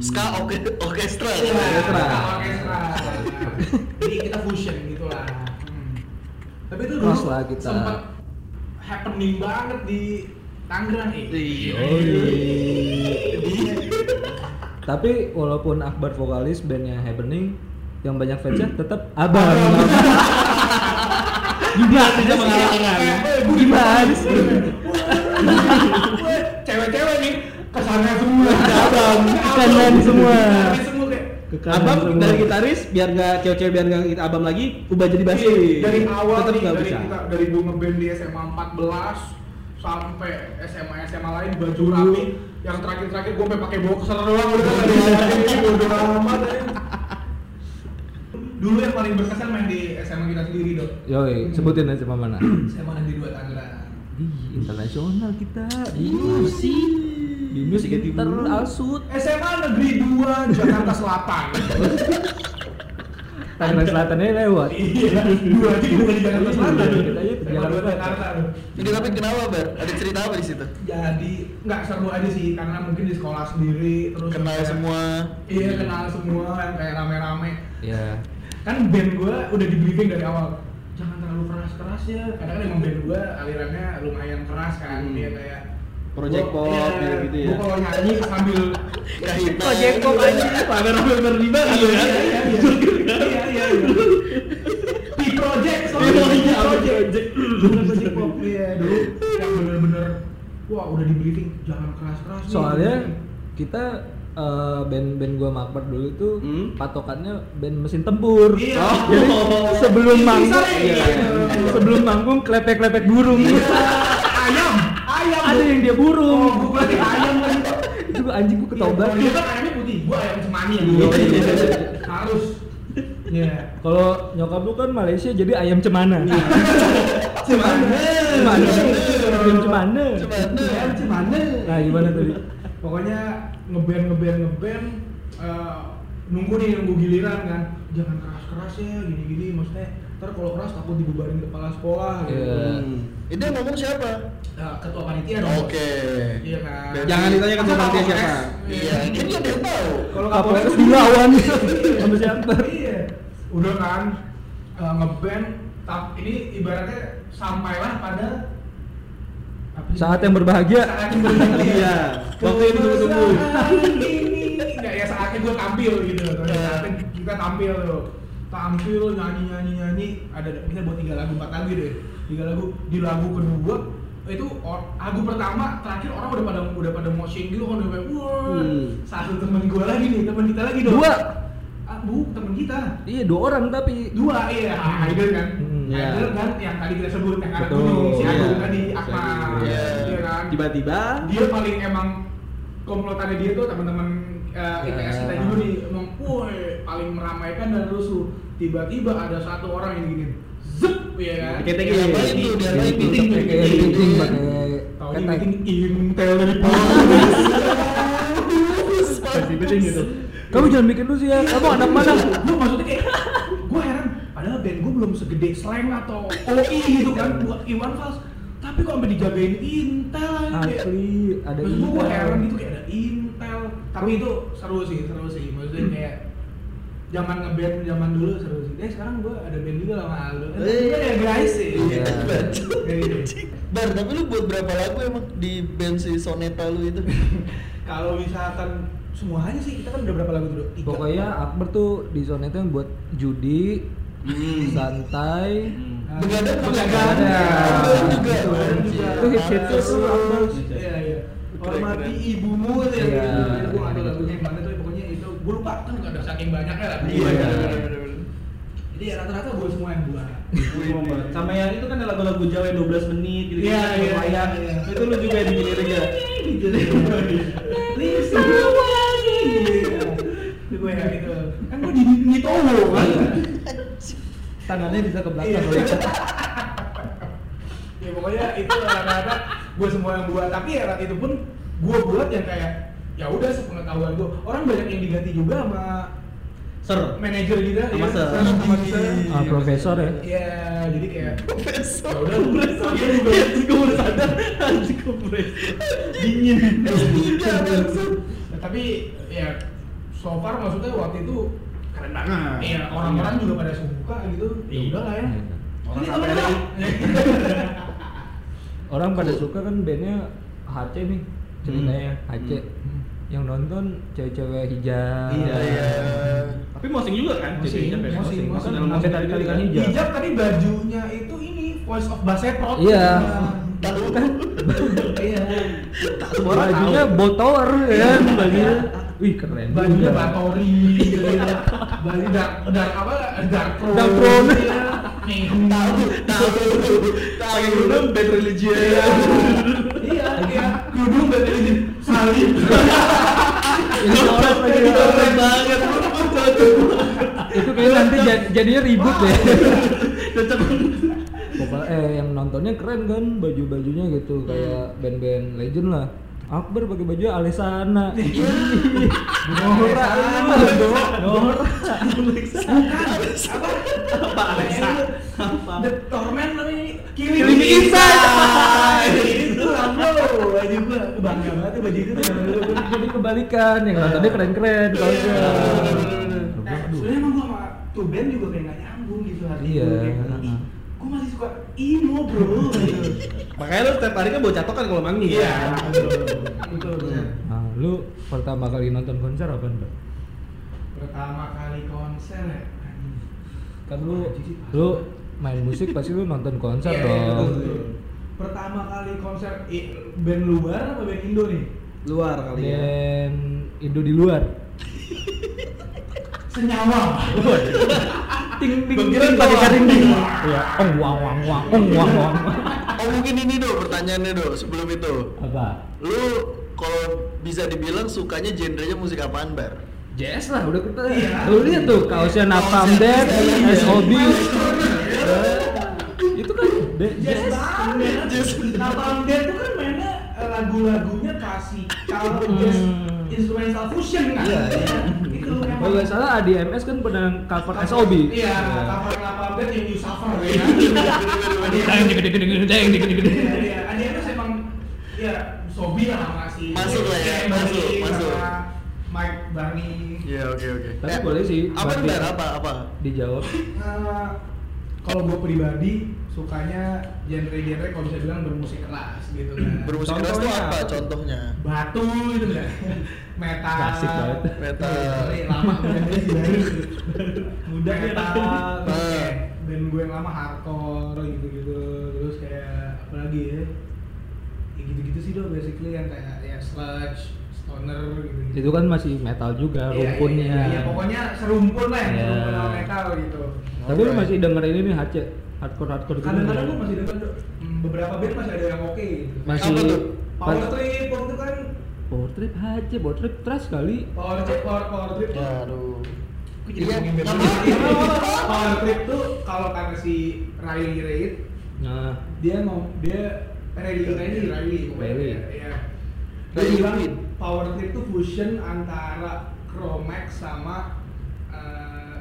Ska oke orkestra. Iya, Orkestra. orkestra. Jadi kita fusion gitu lah. Hmm. Tapi itu dulu sempet happening banget di Tangerang eh. Iya. Tapi walaupun Akbar vokalis bandnya Happening yang banyak fansnya tetap abang. Gimana Bisa mengalahkan. Gimana sih? Cewek-cewek nih kesannya semua. Abang, kanan semua. Kesannya semua dari gitaris biar nggak cewek-cewek biar nggak kita abam lagi, ubah jadi bassist. Iya, dari awal tetap nih, dari bisa. kita dari gue ngeband di SMA 14 sampai SMA SMA lain baju rapi yang terakhir-terakhir gue sampai pakai boxer doang udah ini amat ya. Dulu yang paling berkesan main di SMA kita sendiri dok. Yoi, sebutin aja sama mana. SMA Negeri 2 Tangerang. Ih, internasional kita. Iya sih. Binus Tiga Inter tiga. Alsut. SMA Negeri 2 Jakarta Selatan. Tangerang Selatannya lewat. Iya, dua aja bukan di Jakarta Selatan. Iya, kita aja di Jakarta 2 Jakarta. loh. Ini tapi kenapa bar? Ada cerita apa di situ? Jadi nggak seru aja sih karena mungkin di sekolah sendiri terus Kenal kayak- semua. Iya kenal semua yang kayak rame-rame. Ya. Kan band gue udah di briefing dari awal. Jangan terlalu keras-keras ya. Karena kan emang band gue alirannya lumayan keras kan. Hmm. Dia kayak Project pop, iya, gitu-gitu ya. Gua kalau nyanyi sambil Kahitan. Project pop aja, rame-rame berlima gitu iya ya. iya iya iya iya iya. P project soalnya Iya, iya, project. Project. Bukan project pop iya dulu yang bener-bener wah udah di briefing jangan keras-keras. Soalnya kita eh, band-band gua Makbar dulu itu Hmm? patokannya band mesin tempur. Iya. Oh. Jadi sebelum manggung, iya, iya. sebelum manggung klepek-klepek burung. ayam ayam Ada yang dia burung. oh gua berarti ayam kan itu gua anjing gua ketobrak. Iya, kan ayamnya putih, gua ayam cemani Iya, iya, iya. Harus. Iya. Kalau nyokap lu kan Malaysia jadi ayam cemana. Cemana? Cemana. Ayam cemana. Cemana. Ayam cemana? Nah, gimana tadi? Pokoknya ngeband ngeband ngeband eh, nunggu nih nunggu giliran kan. Jangan keras-keras ya gini-gini maksudnya ntar kalau keras takut dibubarin kepala sekolah gitu. Iya. Hmm. Itu yang ngomong siapa? Nah, ketua panitia dong. Oke. Iya kan. Jangan ditanya ketua panitia siapa. Iya, kan lo dia tahu. Kalau Kapolres Kapolres dilawan sama siapa? Iya. Udah kan eh, ngeband tap ini ibaratnya sampailah pada? Saat yang berbahagia. Saat yang berbahagia. Iya. Waktu yang ditunggu-tunggu. Ini enggak ya saatnya gue tampil gitu. Saatnya kita tampil tuh. Tampil nyanyi nyanyi nyanyi ada kita buat tiga lagu empat lagu deh. Tiga lagu di lagu kedua itu or- lagu pertama terakhir orang udah pada udah pada moshing gitu kan udah kayak wah Hmm. satu temen gue lagi nih temen kita lagi dong Dua. ah, bu temen kita Iya, dua orang tapi dua iya Haidar kan Hmm, iya. Haidar kan yang tadi kita sebut yang anak gunung si Agung iya. tadi Si Akmal Agung, iya. iya kan Tiba-tiba dia paling emang komplotannya dia tuh teman-teman eh, Ya. IPS kita juga nih emang woi paling meramaikan dan rusuh tiba-tiba ada satu orang yang gini ya kan. Dia Diapain meeting, tuh? Diapain tuh? meeting, pakai meeting, meeting meeting. pakai ketek. meeting intel dari Polres Pasti penting gitu. Kamu jangan bikin lu sih ya. Kamu anak mana? gue maksudnya kayak gue heran padahal band gue belum segede slang atau OI gitu kan buat Iwan Fals tapi kok sampai dijagain Intel Asli, ada Maksud gue Intel. heran gitu kayak ada Intel tapi itu seru sih seru sih maksudnya kayak zaman ngeband zaman dulu seru eh sekarang gue ada band juga sama Aldo eh, Eh. tapi ya guys sih Iya. Kayak gitu. Bar, tapi lu buat berapa lagu emang di band si Soneta lu itu? kalau misalkan semuanya sih kita kan udah berapa lagu dulu Tiga. Pokoknya Akbar tuh di zona itu yang buat judi, santai, Nah, Begadang begadang Begadang. Begadang juga. Begadang juga. Itu tuh Akbar. Iya iya. Hormati ibumu tuh ya. Iya. Gue tahu lagunya yang mana tuh pokoknya itu. Gue lupa kan nggak ada saking banyaknya lah. Iya, Iya. Jadi ya rata-rata gue semua yang buat. Sama yang itu kan lagu-lagu Jawa yang 12 menit gitu. Iya, iya, lumayan. iya. Itu lu juga yang bikin liriknya. Lisa wangi. Itu gue ya itu. Kan gue di di Towo kan. tangannya bisa ke Iya. belakang. ya pokoknya itu rata-rata gue semua yang buat tapi ya itu pun gue buat yang kayak ya udah sepengetahuan gue orang banyak yang diganti juga sama Ser. manajer gitu Sama ya, ser. sama ser. Ah, profesor ya. Iya, jadi kayak Profesor. ya udah gue Iya juga. Gue baru sadar. Anjing kompres. Dingin. S3 langsung. Nah, tapi ya so far maksudnya waktu itu Keren banget. Iya, orang-orang juga pada suka gitu. Ya Iya. udah lah ya. Orang Ini sampai temen ada lah. Orang pada suka kan bandnya HC nih ceritanya HC. Hmm. Yang nonton cewek-cewek hijab. Iya, iya. Tapi mosing juga kan? Mosing, Jadi hijab ya? mosing, Mosing. mosing. Mosing tali-talikan juga. hijab. Hijab tadi bajunya itu ini Voice of Baseprot. Iya. Tahu. Iya. Tak semua orang tahu. Bajunya Bolt Tower ya kan bajunya. Wih keren bajunya batori gitu ya baju dark dark apa dark pro Dark iya. nih Tahu, tahu. Pakai kerudung bad religion. iya iya kerudung Ini orang lagi banget. itu kayak nanti jad- jadinya ribut deh. Cocok. Pokoknya eh yang nontonnya keren kan baju-bajunya gitu kayak band-band legend lah. Akbar pakai baju Alesana. Nora, Nora. apa Apa Alexa? Apa? The Torment namanya Killing, Killing Me Inside. itu lah bro baju gua bangga banget ya baju itu Jadi kebalikan yang nontonnya keren-keren kalau Iya. Nah, sebenarnya emang gua sama tuh band juga kayak nggak nyambung gitu hati Iya. gua kayak, "Ih, gua masih suka emo bro. Makanya lu setiap hari kan bawa catokan kalau manggung. Iya, betul. Nah, lu pertama kali nonton konser apa enggak? Pertama kali konser ya. Kan lu lu main musik pasti lu nonton konser Iya, iya, betul, dong. betul. Pertama kali konser band luar apa band Indo nih? Luar kali ya. Band Indo di luar. Senyawa. Ting ting ting pakai doang. karinding. Iya, ong wang wang wang, ong wang wang. Oh mungkin ini do pertanyaannya do sebelum itu. Apa? Lu kalau bisa dibilang sukanya genrenya musik apaan bar? Jazz lah udah kita. Iya. Lu lihat tuh kaosnya Napalm Death. SOB. Itu kan de- Jazz jazz. Banget. Napalm Death tuh kan mainnya eh, lagu-lagunya kasih kalau Hmm. jazz instrumental fusion kan. Iya, iya. Itu emang. Kalau nggak salah ADMS kan pernah cover SOB. Iya, cover Napalm Death yang You Suffer ya. Deng. Iya, iya. ADMS emang ya Sobi lah masih. Masuk lah ya, masuk, masuk. Mike Barney. Iya oke oke. Tapi boleh sih, Apa apa apa? Dijawab. Kalau gue pribadi sukanya genre-genre kalau bisa bilang bermusik keras gitu kan. Bermusik keras tuh Contohnya apa contohnya? Batu gitu kan. Metal. Klasik banget. Metal. Iya, lama bandnya sih baru. Muda Metal. terus Ah. kayak gue yang lama hardcore gitu-gitu. Terus kayak apa lagi ya? Ya gitu-gitu sih dong basically yang kayak ya sludge, stoner gitu. Itu kan masih metal juga Iya, rumpunnya. Iya, iya, pokoknya serumpun lah, Iya. serumpun metal gitu. Tapi lu masih denger ini nih HC hardcore hardcore gitu. Kadang-kadang gue masih denger hmm, beberapa band masih ada yang oke gitu. masih Apa tuh? Power pas- Trip waktu itu kan Power Trip HC, Power Trip trash kali. Power Trip, Power, Power Trip tuh. Aduh. Iya, apa-apa. Power Trip tuh kalau kata si Riley Reid, Nah, dia ngom dia Riley Riley Riley Riley. ya. Iya. Dia Riley bilang Reid. Power Trip tuh fusion antara Chromax sama eh,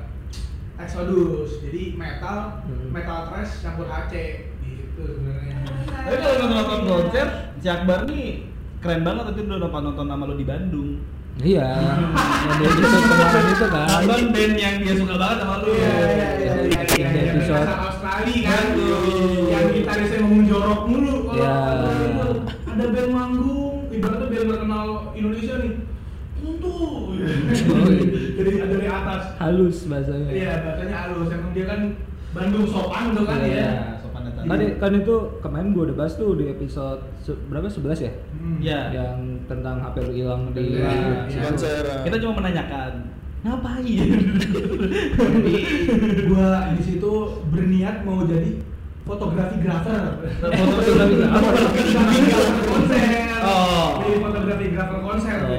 Exodus. Jadi metal, Hmm. metal thrash campur HC gitu sebenarnya. Tapi kalau lu nonton konser, si Akbar nih keren banget tapi udah nonton nonton nama lu di Bandung. iya. yang di episode kemarin itu kan. Nonton band yang dia suka banget sama lu. Iya, iya, iya, iya, iya, iya, episode. Australia kan, Betul. yang gitarisnya ngomong jorok mulu. Kalau Iya. kalau itu ada band manggung, ibaratnya band terkenal Indonesia nih, untuk dari dari atas. Halus bahasanya. Iya, bahasanya halus. Emang dia kan Bandung sopan tuh kan Iya. ya. sopan datang. Tadi kan itu kemarin gua udah bahas tuh di episode se- berapa 11 ya? Hmm. Iya. Yang tentang HP lu hilang di Iya, Si iya. konser. Kita cuma menanyakan ngapain? Jadi gua di situ berniat mau jadi fotografi grafer. Fotografi grafer. Fotografi grafer konser. Oh. Jadi fotografi grafer konser Oh.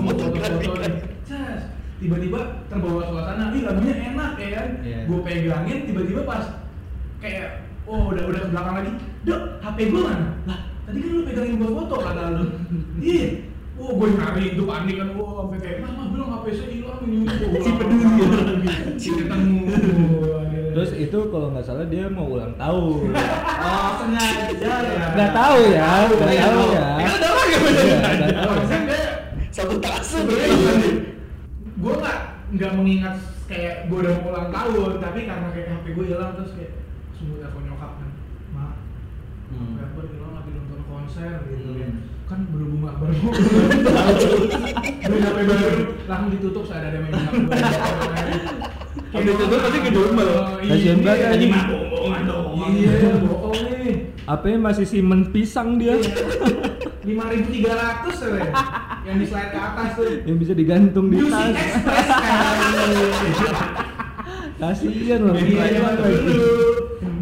foto-foto tiba-tiba terbawa suasana, ih lagunya enak ya kan. Iya. Gua pegangin tiba-tiba pas kayak oh udah udah ke belakang lagi. Dok, HP gua mana? Lah, tadi kan lu pegangin gua foto kata lu. Iya. Oh, gue nyari itu panik kan, oh sampai kayak, mama bilang HP saya hilang ini. Oh, Si peduli ya. Si ketemu. Terus itu kalau nggak salah dia mau ulang tahun. Oh sengaja ya. Nggak tahu ya, nggak Iya, tahu tahu. ya. Ya kan udah lagi Iya, nggak tahu. Harusnya dia Sabotase gue nggak nggak mengingat kayak gue udah mau ulang tahun tapi karena kayak HP gue hilang terus kayak sungguh telepon nyokap kan mak Hmm. gue hilang lagi nonton konser gitu Hmm. kan kan berhubung nggak baru udah HP baru langsung ditutup saya ada main HP Kalau ditutup pasti ngedumel. Kasian banget, Aji anjing. mah bohong doang. iya bohong. nih. HP masih Siemens pisang dia. lima ribu tiga ratus yang di slide ke atas tuh. Yang bisa digantung di tas. Express kan kasihan loh Iya, Iya.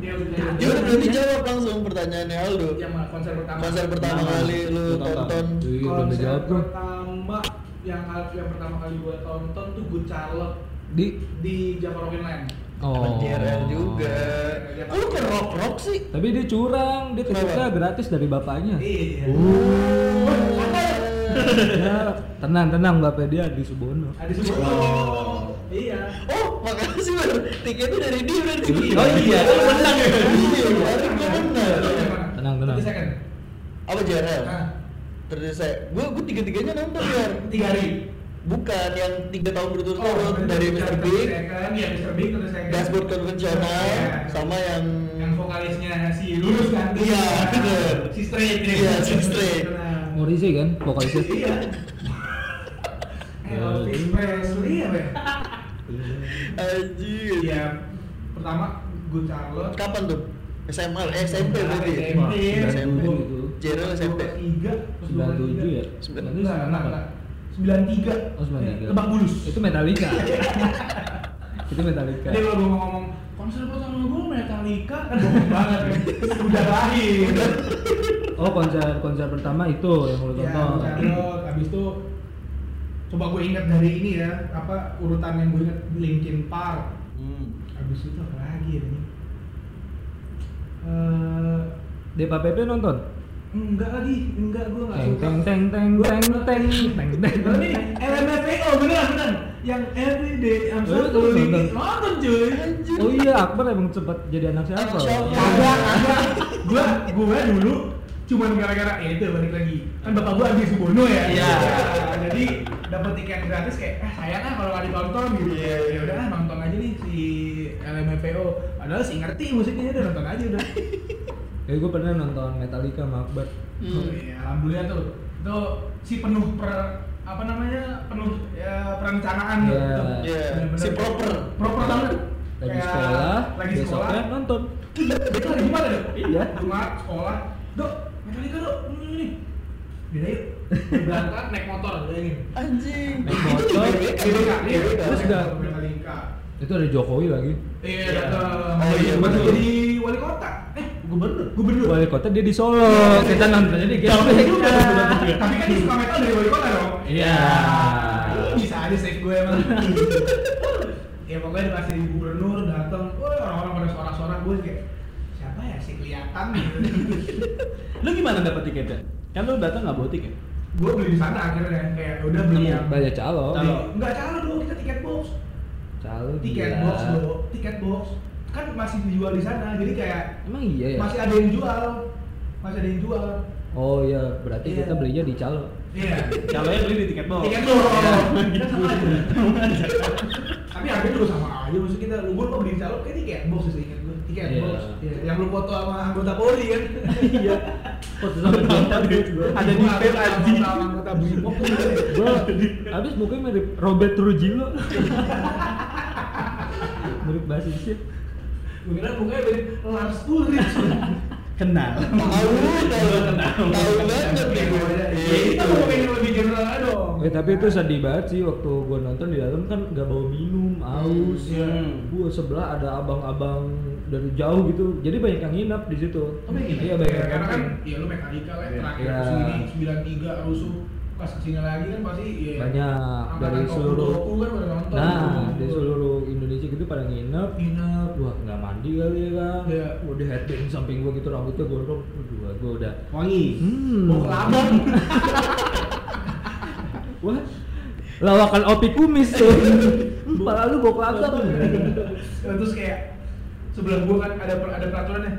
Dia Ya udah berarti jawab langsung pertanyaannya Aldo. Yang mana konser pertama? Konser pertama Nah, kali lu lu tonton. Iya, konser pertama yang yang pertama kali gua tonton tuh Good Charlotte di di Java Rockin Land. oh JRL juga. Oh, lu ke rock rock sih? tapi dia curang dia tiketnya gratis dari bapaknya Iya. Oh. ya tenang tenang bapak dia di Subono Ada sebuah. Iya. Oh, makasih Bar. Tiketnya dari dia berarti. Oh iya, lu menang ya? Iya, berarti gua benar. Tenang, tenang. Apa JRL? Terus saya, gua gua tiga-tiganya nonton ya. tiga hari. Bukan yang tiga tahun berturut-turut dari Mr. Big, ya Mr. Big dashboard konvensional, Iya. sama yang yang vokalisnya si lurus kan Iya, bener. si straight ya. Iya, si straight. Morrissey kan vokalisnya iya Elvis Presley apa ya Anjir. iya. Pertama Good Charlotte. Kapan tuh? SMA, eh, SMP berarti. ya? SMP SMP. JRL SMP. tiga 97 ya? Sembilan- Nanti enggak enggak enggak sembilan tiga. Oh, 93. Lebak Bulus. Itu Metallica. Itu Metallica. Jadi kalau gue ngomong konser pertama gue Metallica? Kan bohong banget. Kan udah lahir. Oh konser konser pertama itu yang lu ya tonton. Charlotte. Habis itu coba gue ingat dari ini ya apa urutan yang gue ingat Linkin Park. Hmm. habis itu apa lagi ya ini? Eh, Depa PP nonton? Enggak lagi enggak gue nggak teng suka. teng teng teng teng teng teng teng. ini LMFAO beneran beneran. Yang everyday I'm so lonely. nonton. nonton cuy oh iya Akbar emang sempat jadi anak siapa? Kagak, kagak. Gua, gua dulu cuman gara-gara ya itu balik lagi. Kan bapak gua Andi Subono ya. Iya. Ya, jadi dapat tiket gratis kayak eh sayang ah kalau nggak ditonton gitu. Iya, Ya udah ah, nonton aja nih si LMFAO. Padahal sih ngerti musiknya udah nonton aja udah. ya gue pernah nonton Metallica sama Akbar Hmm. Oh, iya, alhamdulillah tuh. Itu si penuh per apa namanya penuh ya, perencanaan Iya. gitu. Iya, Bener-bener si proper. proper banget lagi Kayak sekolah lagi sekolah besoknya nonton itu lagi gimana dok? Iya. Jumat sekolah, dok, Metallica dok, ini ini. Beda yuk. Berangkat naik motor, bayangin. Anjing. Naik Itu motor. di BBK. GBK, iya. GBK. Terus udah. Itu ada Jokowi lagi Iya, Iya. datang. Oh, iya, betul. jadi wali kota. Eh, gubernur. Gubernur. wali kota dia di Solo kita nontonnya di Jauh GBK juga. Tapi kan dia suka metal dari wali kota dong. Iya. Bisa aja save gue emang. ya pokoknya dikasih gubernur datang, wah orang-orang pada sorak-sorak gue kayak siapa ya sih kelihatan gitu. Lu gimana dapat tiketnya? Kan lu datang nggak bawa tiket? gue beli di sana akhirnya kayak udah beli yang banyak calo Calo. Enggak calo dulu kita tiket box. calo Tiket gila. box dulu, tiket box. Kan masih dijual di sana, jadi kayak emang iya ya masih ada yang jual. Masih ada yang jual. oh iya berarti Iya. kita belinya di calo Iya. Calonnya beli di tiket box. Tiket box. Iya. Kita sama aja. Tapi harganya juga sama aja maksud kita. Lu gue beli calo kayak tiket box sih Iya. box. Iya. Yang lu foto sama anggota Polri kan. Iya. Foto sama Jenta ada di sama- anjing. sama anggota Brimob gua abis mukanya mirip Robert Trujillo mirip basisnya Gue kira mukanya mirip Lars Ulrich. Kenal. Tahu, tahu, Kenal. tahu banget nih gue. Ya kita yang lebih general dong. Eh tapi itu sedih banget sih waktu gua nonton di dalam kan nggak bawa minum, aus. Hmm. Gua sebelah ada abang-abang dari jauh gitu. Jadi banyak yang nginep di situ. Oh, banyak Iya banyak Ya, yang karena kan ya lu Metallica lah Iya. terakhir Iya. ke sini 93 rusuh pas ke sini lagi kan pasti ya Banyak dari seluruh kan pada nonton Nah, di seluruh Indonesia gitu pada nginep. nginep Wah, nggak mandi kali ya kan? Iya. Udah headbang samping gua gitu rambutnya gondrong. Waduh, gua udah Wangi. Hmm. mau kelabang Wah, lawakan opi kumis tuh. Pala lu bau kelabang. Ya, terus kayak sebelah gua kan ada ada peraturannya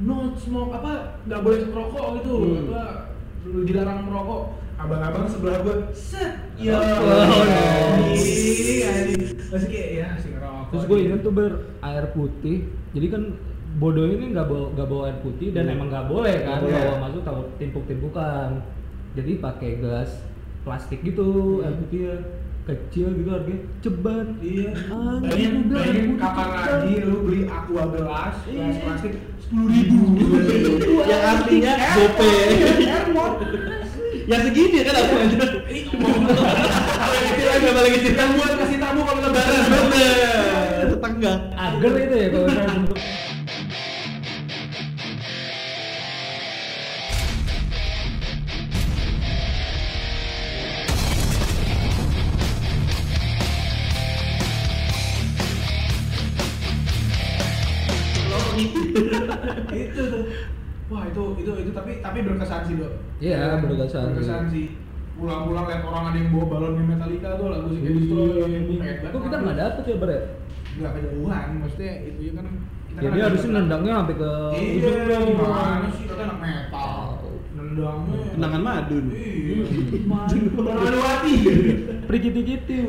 no smoke apa nggak boleh rokok gitu Hmm. apa dilarang merokok abang-abang sebelah gua set ya Oh, anjing, anjing. masih kayak ya si ngerokok Terus gue inget tuh ber air putih. Jadi kan bodoh ini nggak bawa nggak bawa air putih dan Hmm. emang nggak boleh kan boleh. bawa masuk tahu timpuk-timpukan. Jadi pakai gelas plastik gitu air putihnya kecil gitu harganya ceban. Iya. Ah, Bayangin, udah, kapan lagi lu beli aqua gelas, gelas Iya. plastik sepuluh ribu. Yang artinya gope. iya. Ya segini kan aku aja. Paling kecil kan buat kasih tamu kalau lebaran. Bener. Tetangga. Agar itu ya kalau itu tuh. Wah itu itu itu tapi tapi berkesan sih dok. Iya, berkesan. Berkesan sih. Pulang-pulang lihat orang ada yang bawa balon Metallica tuh lagu si Kevin Kok kita nggak dapet ya ya? Nggak kejauhan, maksudnya itu ya kan. kita Ya kan ada harusnya nendangnya sampai ke Iya, ujung dong. gimana sih kita anak metal. Nendangnya. Kenangan madun. Iya. Orang hati. Prikiti-kiti.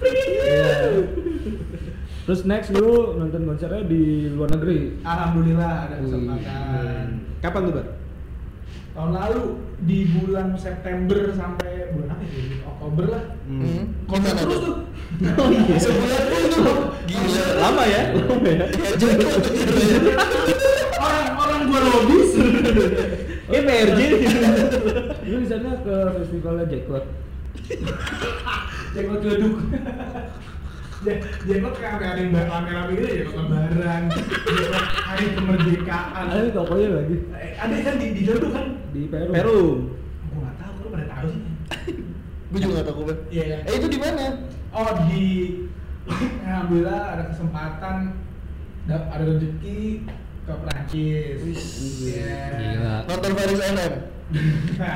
Eh, gimana? Iya. Terus next lu nonton konsernya di luar negeri. Alhamdulillah ada Wih. kesempatan. Kapan tuh, Bar? Tahun lalu di bulan September sampai bulan apa ya? Oktober lah. Hmm. Konten Terus apa? tuh. Sebulan tuh. Gila. Lama ya? Lama ya? Orang orang gua lobis. Eh, PRJ. Lu di sana ke festivalnya Jackpot. Jenggot geduk. Jenggot kayak ada yang rame-rame gitu ya, lebaran, hari kemerdekaan. Ada di tokonya lagi Eh, Ada kan di di gedung kan? di Peru. Peru. Gua nggak tahu, lu pada tahu sih. Gue juga gak tau gue. Iya, iya. Eh itu di mana? Oh di Alhamdulillah ada kesempatan da- ada rezeki ke Prancis. Wis. Iya. Gila. Nonton Paris NM.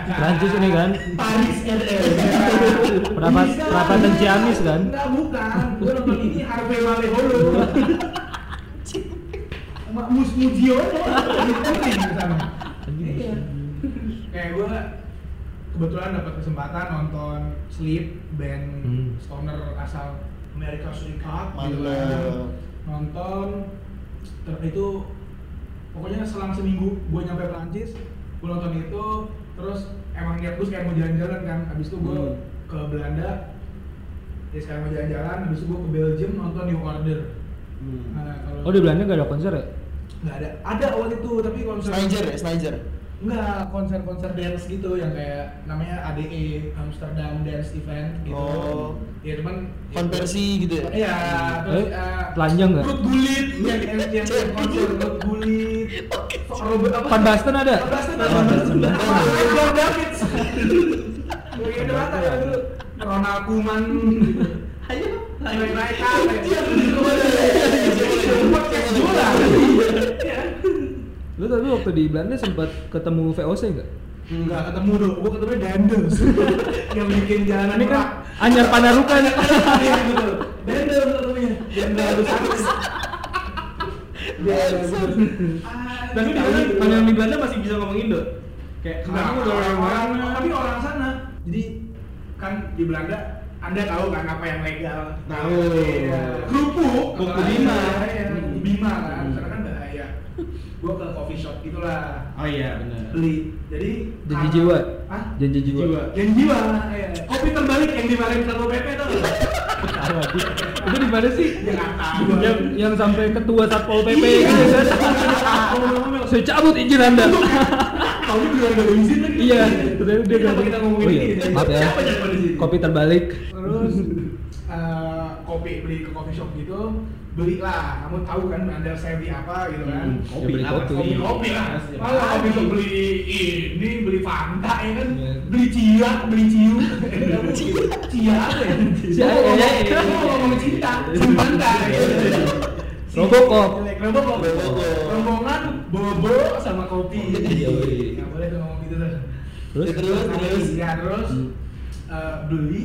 Prancis ini kan. Paris RL. Perapat- Bisa. perapatan Ciamis kan? Enggak bukan. Gue nonton ini Harvey Maleholo. Mak Mus Mujiono. Itu di sana. Iya. Kayak gue kebetulan dapat kesempatan nonton Sleep band Hmm. stoner asal Amerika Serikat gitu kan. Nonton ter itu pokoknya selang seminggu gue nyampe Prancis gue nonton itu terus emang niat gue kayak mau jalan-jalan kan habis itu gue Hmm. ke Belanda ya sekarang mau jalan-jalan habis itu gue ke Belgium nonton New Order nah, kalau Oh di Belanda gak ada konser ya? nggak ada ada awal itu tapi konser Sniger ya, Sniger. Enggak, konser-konser dance gitu yang kayak namanya ADE Amsterdam Dance Event gitu. Oh. Ya cuman Konversi gitu ya? Iya, terus Eh, eh, telanjang nggak? Perut gulit yang yang yang konser perut gulit. Robert apa? Van Basten ada? Van Basten ada. Van Basten ada. Edward Davids. Gue ada rata ya dulu. Ronald Koeman gitu. Ayo. Naik. Lu tapi waktu di Belanda sempat ketemu VOC nggak? Enggak ketemu dong, gua ketemu Dendels yang bikin jalanan Ini kan. Anyar Panarukan. Iya betul. Lusarus. Tapi di? Kalau yang di Belanda masih bisa ngomong Indo? Kayak Enggak, kamu udah orang orang, mana? tapi orang sana. Jadi kan di Belanda anda tahu kan apa yang legal? Tahu. Iya. Kerupuk. Kuku Apa Bima. Iya, kuku Bima kan. Hmm. Sana kan bahaya. Gua ke coffee shop gitulah. Oh iya benar. Beli. Jadi karena- jiwa. Hah? Janji jiwa. Jiwa. Yang jiwa, iya. Kopi terbalik yang dimarahin Satpol PP tuh. Itu di mana sih? Ya nggak tahu. Yang yang sampai ketua Satpol PP Iya. gitu kan. Saya cabut izin Anda. Bilang gak ada izin lagi. Iya, terus dia Kenapa bilang, kita ngomongin "Oh iya, ini? maaf ya. Kopi terbalik. Terus eh, kopi beli ke coffee shop gitu, belilah. Kamu tahu kan anda saya beli apa gitu kan? Hmm, Ya, beli lah kopi. Kopi kopi lah. Kalau kopi shop beli ini, beli Fanta ya kan? Beli Cia, beli Ciu. Cia apa ya? Cia, iya. gua ngomong cinta, Fanta. Robocop. Robocop. Robocop. Rombongan bobo sama kopi. Iya, iya. Nggak boleh tuh ngomong gitu tuh. Terus? Terus, terus. Ya terus Hmm. eh, beli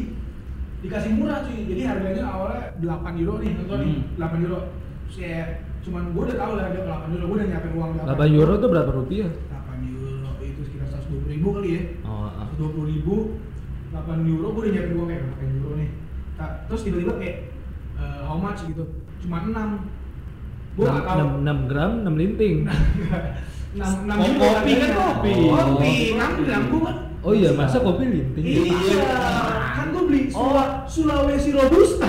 dikasih murah cuy. Jadi harganya awalnya 8 euro nih, contoh nih, Hmm. 8 euro. Terus ya cuman gue udah tahu lah harga 8 euro, gue udah nyiapin uang 8 euro tuh berapa rupiah? Ribu kali ya. Oh. 120 ribu 8 euro gue udah nyiapin uang kayak 8 euro nih Ta- terus tiba-tiba kayak eh, how much gitu cuma 6 gue gak tau 6, 6 gram, 6 linting. 6, 6 Oh, kopi kan kopi. kopi 6 gram gue kan Oh iya, masa kopi linting? iya kan gue beli Sula- Sulawesi Robusta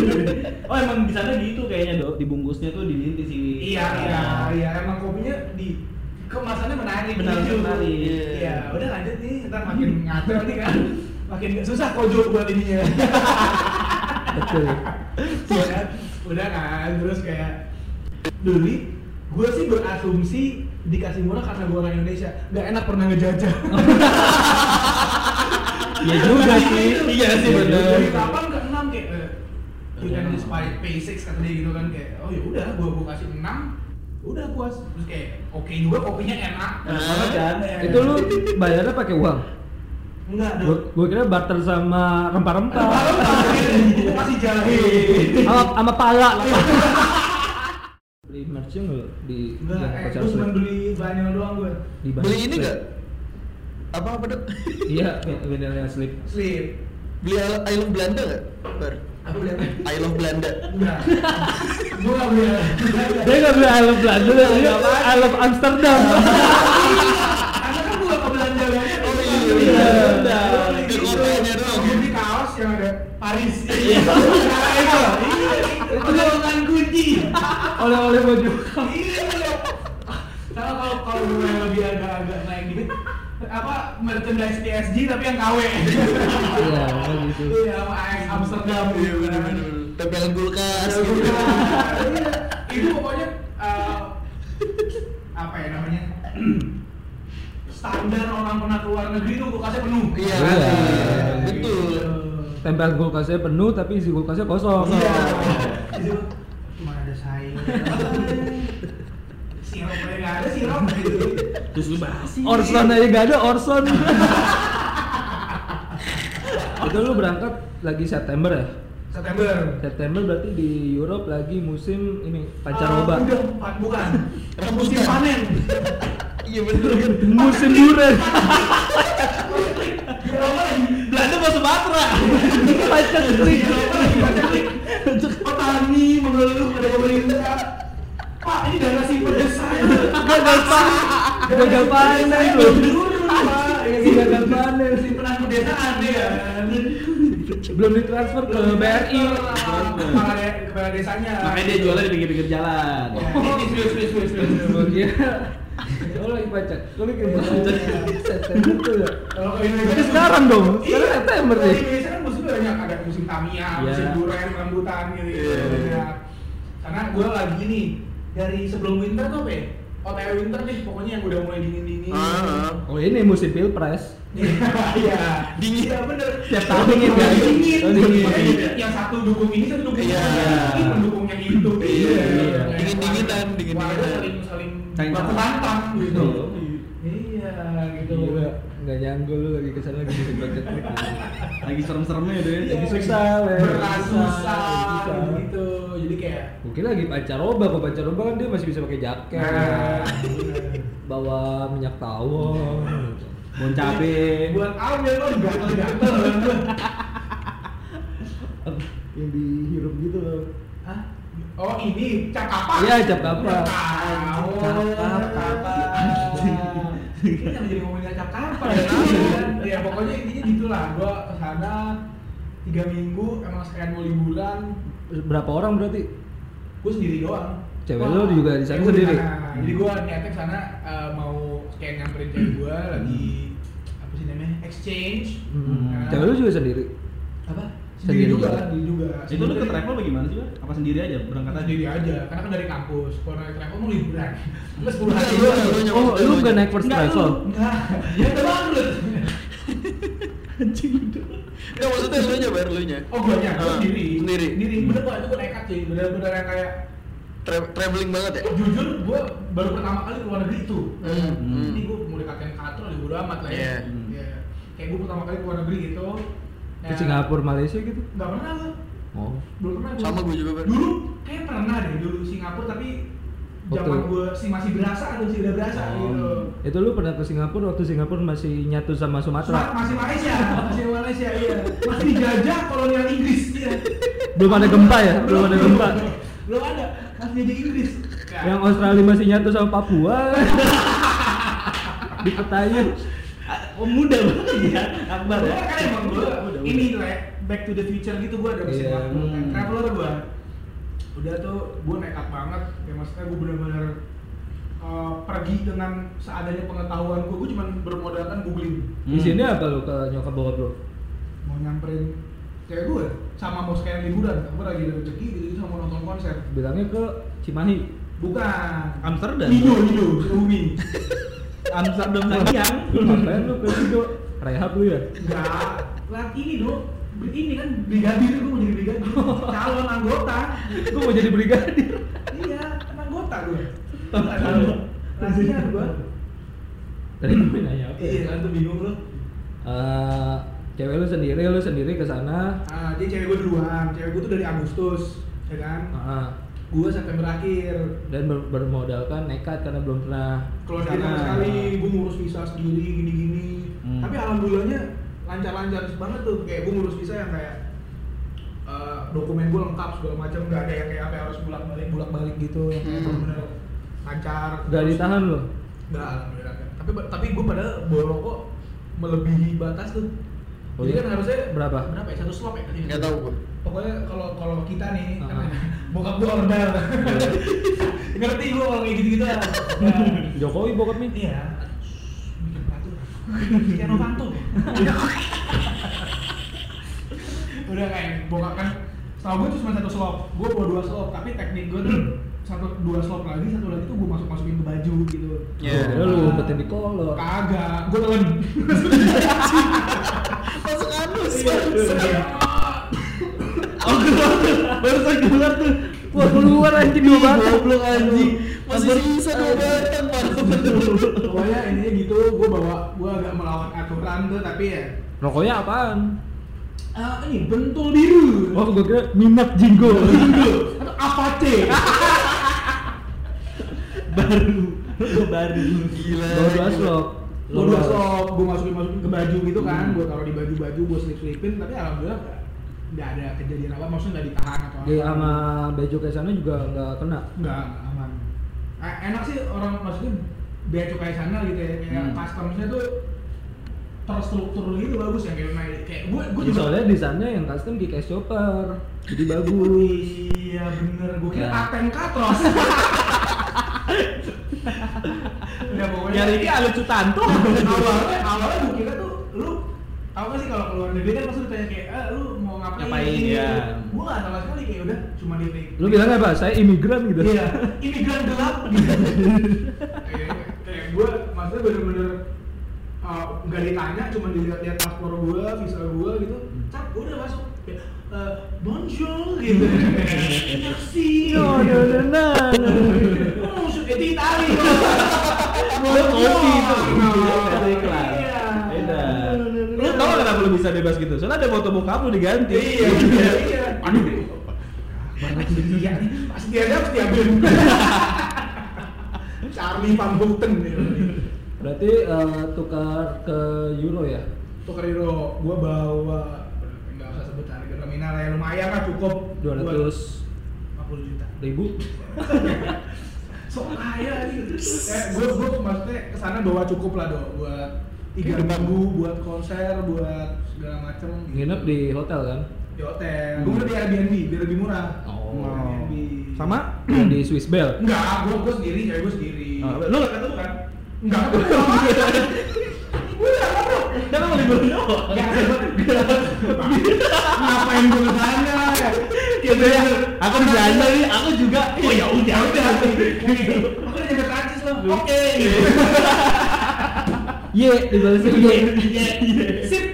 Oh emang di sana gitu kayaknya dok, dibungkusnya tuh dilinting sih. iya iya iya emang di kemasannya menarik Benar, gitu. menarik. Iya, udah lanjut nih, ntar makin ngaco nih kan. Makin susah kojo buat ininya. Betul. Iya kan? Udah kan, terus kayak dulu nih, gue sih berasumsi dikasih murah karena gue orang Indonesia nggak enak pernah ngejajah Iya juga sih. Iya sih, Iya juga. dari kapan ke enam kayak eh, you can just buy pay six kata dia gitu kan kayak oh ya udah gue gue kasih enam udah puas terus kayak oke juga kopinya enak Enak banget kan? Itu lu bayarnya pakai uang. enggak Gua, dong gua kira barter sama rempah-rempah. itu masih jahe Sama sama pala. Beli merch enggak di enggak yang eh, gue cuma beli vinyl doang gue di Beli ini nggak? Apa apa dok? Iya, vinyl yang slip. slip Beli I Love Belanda nggak? Bar. apa beli apa I Love Belanda. enggak gue nggak beli Dia nggak beli love Belanda, dia love Amsterdam. karena kan gue gak belanja banyak Oh, iya, Iya, iya. Di kotanya doang. Gue beli kaos yang ada Paris. Iya. Itu. Iya. Dengan kunci. Oleh-oleh baju. iya. Sama kalau kalau gue lebih agak-agak naik dikit apa merchandise PSG tapi yang KW Iya, gitu. iya sama AS Amsterdam. Gitu kan Tempelan kulkas. Gitu. itu pokoknya eh, apa ya namanya standar orang pernah keluar negeri itu kulkasnya penuh Iya, Iya. betul. Tempel kulkasnya penuh tapi isi kulkasnya kosong. Iya. Itu cuma ada sayur. Sirup aja nggak ada sirup gitu. Susu basi. Orson aja gak ada Orson. Itu lu berangkat lagi September ya? September. September berarti di Europe lagi musim ini pancaroba. udah, bukan, bukan. Rebutan. Musim panen. Iya betul. musim durian. Belanda mau Sumatera. Pacak klik. Klik. Petani mengeluh pada pemerintah. Pak, ini dana simpen saya. Gagal panen. Gagal panen gitu. Gagal panen. Simpenan pedesaan ya. Belum ditransfer ke BRI. Kepala kepala desanya. Makanya dia jualnya di pinggir-pinggir jalan. Ini serius, serius, serius, serius. Gua kira Oh lagi pacak. Lu lagi pacak. September tuh ya. Kalau Indonesia kan sekarang dong. Iya, Sekarang September nih. di Indonesia kan musim banyak ada musim Tamiya, Iya. musim durian, rambutan gitu. Iya. Ya. Karena gue lagi nih dari sebelum winter tuh apa ya? OTW winter deh, pokoknya yang udah mulai dingin-dingin. Ah, Oh ini musim pilpres. Iya. Dingin. Iya bener. Tiap tahun dingin kan? Dingin. Oh, dingin. Makanya Yang satu dukung ini, satu dukung Iya. ini, mendukung yang itu. Iya. Iya. Dingin-dinginan, dingin-dinginan. Wah, saling saling Saling baku hantam gitu. Iya. Iya, gitu. Gila, nggak nyangkul lu lagi ke sana lagi pacak klik. Lagi serem-seremnya deh. Lagi susah, Le. berat Susah, susah susah. gitu jadi kayak Mungkin lagi pancaroba, kok pancaroba kan dia masih bisa pakai jaket, nah bawa minyak tawon. Bon cabe. buat ambil lo gatel-gatel Yang dihirup gitu loh. Hah? oh ini cap apa Iya, cap kapak. tahu Cap kapak. ini yang jadi ngomongin cap kapak ya kan? ya pokoknya intinya gitulah gua ke sana tiga minggu emang sekalian mau liburan Berapa orang berarti? gue sendiri doang Cewek Wah, lu juga di sana sendiri? sana. jadi gue niatnya ke sana eh, mau kayak nyamperin cewek gue lagi apa sih namanya exchange Hmm. Nah, Cewek lu juga sendiri? apa Sendiri sendiri juga juga? sendiri juga Itu lu ke travel bagaimana sih, Pak? Apa sendiri aja berangkat aja? sendiri aja karena kan dari kampus kalau naik travel mau liburan plus 10 hari Enggak, lu- doang. lu Oh, lu gak naik first travel? enggak ya udah bangkrut Enggak maksudnya lu nya bar lu nya. oh gue nya gua Ah, sendiri sendiri. sendiri bener kok itu gue nekat sih bener-bener yang kayak Tra- traveling banget ya. jujur gue baru pertama kali keluar negeri itu Hmm, hmm. ini gue mau dekatin kantor ya bodo amat lah ya Iya. Iya. kayak gue pertama kali keluar negeri gitu Ke Singapura, Malaysia gitu? nggak pernah gue Oh. belum pernah gua. Sama gua juga, Bar. dulu kayak pernah deh dulu Singapura tapi zaman gue sih masih berasa atau sih udah berasa Oh. gitu Itu lu pernah ke Singapura waktu Singapura masih nyatu sama Ma- Sumatera? masih Malaysia masih Malaysia iya masih dijajah kolonial Inggris iya Belum ada gempa ya? Belum ada gempa. belum ada masih jadi Inggris Yang Australia masih nyatu sama Papua. Di petanya. Oh, muda banget ya, Akbar ya. kan emang gue ini lah back to the future gitu gue ada mesin Iya. waktu kan. Hmm. traveler gue udah tuh gue nekat banget ya maksudnya gue bener-bener eh, pergi dengan seadanya pengetahuan gue gue cuma bermodalkan googling Di sini apa lu ke nyokap bokap lu? mau nyamperin cewek gue sama mau sekalian liburan gue lagi ada rezeki gitu gitu sama mau nonton konser Bilangnya ke Cimahi. bukan Amsterdam. Lido Lido Umi Amsterdam sayang. Lu ngapain lu ke situ? Rehab lu ya? enggak lah ini dong ini kan brigadir gue mau jadi brigadir. Calon anggota. Gua mau jadi brigadir. iya kan anggota gue Kasihan gue Tadi gue nanya apa? iya. Kan tuh bingung lu. Eh, cewek lu sendiri, lu sendiri ke sana. ah dia cewek gue duluan. Cewek gue tuh dari Agustus ya kan? Ah, gue September akhir. Dan ber- bermodalkan nekat karena belum pernah keluar sekali gue ngurus visa sendiri gini-gini. Hmm. tapi alhamdulillahnya lancar-lancar banget tuh kayak gue ngurus visa yang kayak eh, dokumen gue lengkap segala macam nggak ada yang kayak apa harus bulak balik bulak balik gitu yang kayak Hmm. bener-bener lancar Gak Terus- ditahan lu. nggak alhamdulillah tapi tapi gue padahal bawa rokok melebihi batas tuh Oh jadi iya? kan harusnya Berapa? berapa ya satu slop ya tadi Nggak tahu gua. pokoknya kalau kalau kita nih Ah. kan, bokap gue order ngerti gue kalau kayak gitu gitu lah Jokowi bokap nih. Iya. Kayak Novanto. Udah kayak bokap kan. Setahu gue tuh cuma satu slop. Gue bawa dua slop, tapi teknik gue tuh satu dua slop lagi, satu lagi tuh gue masuk masukin ke baju gitu. Iya. Kira lu umpetin di kolor. Kagak, gue telan. Masuk anus. Iya. Oh keluar tuh. Barusan keluar tuh. Wah keluar anjing dua batang. Goblok anjing. Masih sisa dua batang. Pokoknya intinya gitu, gue bawa, gue agak melawan aturan tuh, tapi ya. Rokoknya apaan? Ah, ini bentul biru. Oh gue kira minat jinggo. Atau Apache. Baru. Baru. Gila. Bawa dua slop. Gue gue masukin masukin ke baju gitu kan, gue taruh di baju baju, gue slip slipin, tapi alhamdulillah nggak- ada kejadian apa, maksudnya nggak ditahan atau apa. Di sama baju ke sana juga nggak kena. Nggak aman. Eh, enak sih orang maksudnya bea cukai sana gitu ya, kayak Hmm. customsnya tuh terstruktur gitu bagus ya kayak main kayak gue gue Ya, soalnya di sana yang custom di cash shopper. Jadi bagus. Iya bener, gue kira Ya. paten katros. Udah pokoknya Nyari ini alut Sutanto. awalnya awalnya gue kira tuh lu gak sih kalau keluar negeri kan pasti ditanya kayak eh lu mau ngapain, Ngapain, Ini, ya. itu. gue gak sama sekali kayak udah cuma di Lu bilangnya apa? Saya imigran gitu. iya imigran gelap gitu kayak kayak gue maksudnya bener-bener uh, nggak ditanya cuma dilihat-lihat paspor gue visa gue gitu cap gue udah masuk Kayak, eh, bonjour gitu merci Oh, no, no, no. Oh, sudah di Itali. Lu kopi itu. Ada iklan. Iya. Beda. Lu tau gak kenapa lu bisa bebas gitu? Soalnya ada foto bokap lu diganti. Iya, iya, iya. Aduh. Dia nih. Pasti dia ada pasti diambil. Charlie Van Houten nih. Berarti eh, tukar ke euro ya? Tukar euro, gua bawa enggak usah sebut harga nominal ya lumayan lah cukup 200 50 juta. ribu. Sok kaya gitu. Eh, gua gua maksudnya ke sana bawa cukup lah do buat tiga minggu buat konser buat segala macem gitu. Nginep di hotel kan? di hotel. Gue udah di Airbnb biar lebih murah. Oh. Airbnb. Sama? Di Swiss Bell. Enggak, gua gua sendiri, cewek gua sendiri. Oh, lu nggak ketemu kan? Enggak, Gua udah. Kan lu libur doang. Enggak, Ngapain gua ke sana? Gitu ya. Aku di Belanda nih, aku juga. Oh ya udah. udah. Aku udah nyampe Prancis loh. Oke. Ye, dibalasnya ye. Sip.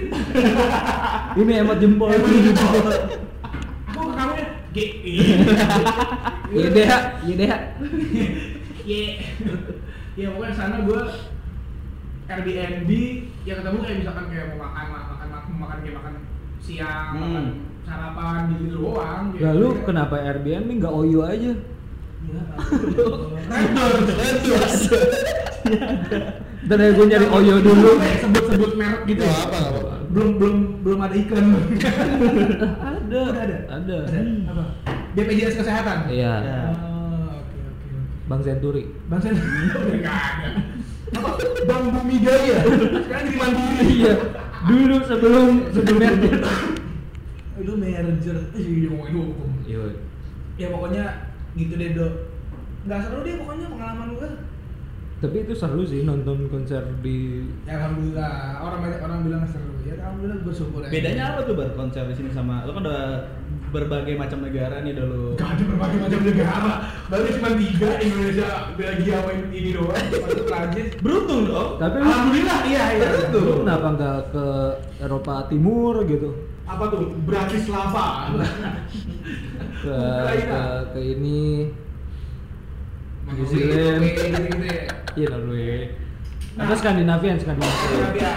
Ini emot jempol. Emot jempol. Gua ke kamu ya. G. Ye deh, ye deh. Ye. Ya pokoknya sana gua Airbnb ya ketemu kayak misalkan kayak mau makan makan makan makan kayak makan siang Hmm. makan sarapan gitu doang gitu. Lalu kenapa Airbnb nggak OYO aja? Ya, ya gue nyari OYO dulu. sebut-sebut merek gitu ya? apa, apa. belum belum belum ada iklan. Ada, Udah ada ada. ada apa? BPJS kesehatan? Iya. Oh, oke Bang Senturi. bang Sen nggak ada. Apa? Bang Bumi Daya sekarang jadi mandiri. Iya. Dulu sebelum sebelum merger. itu. Merger. Jadi ngomongin hukum Iya. ya pokoknya gitu deh dok. Nggak seru deh pokoknya pengalaman gue Tapi itu seru sih nonton konser di Ya alhamdulillah, orang banyak orang bilang seru. Ya alhamdulillah bersyukur aja. Bedanya apa tuh bar konser di sini sama lo kan udah berbagai macam negara nih udah lo. Gak ada berbagai macam negara. Baru cuma tiga Indonesia, Belgia, sama ini doang. Masuk Prancis. Beruntung dong. Tapi Alhamdulillah, iya iya. Betul. lu kenapa nggak ke Eropa Timur gitu? Apa tuh? Bratislava. Ke Ukraina. ke, ke ini New Zealand. Ya. Iya Norway. Nah. Apa Skandinavian Skandinavian? Skandinavia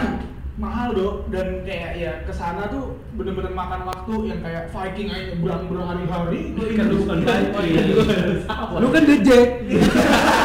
mahal dok dan kayak ya ke sana tuh bener-bener makan waktu yang kayak Viking aja berang berang hari-hari Kan lu bukan Viking. Lu kan The Jack.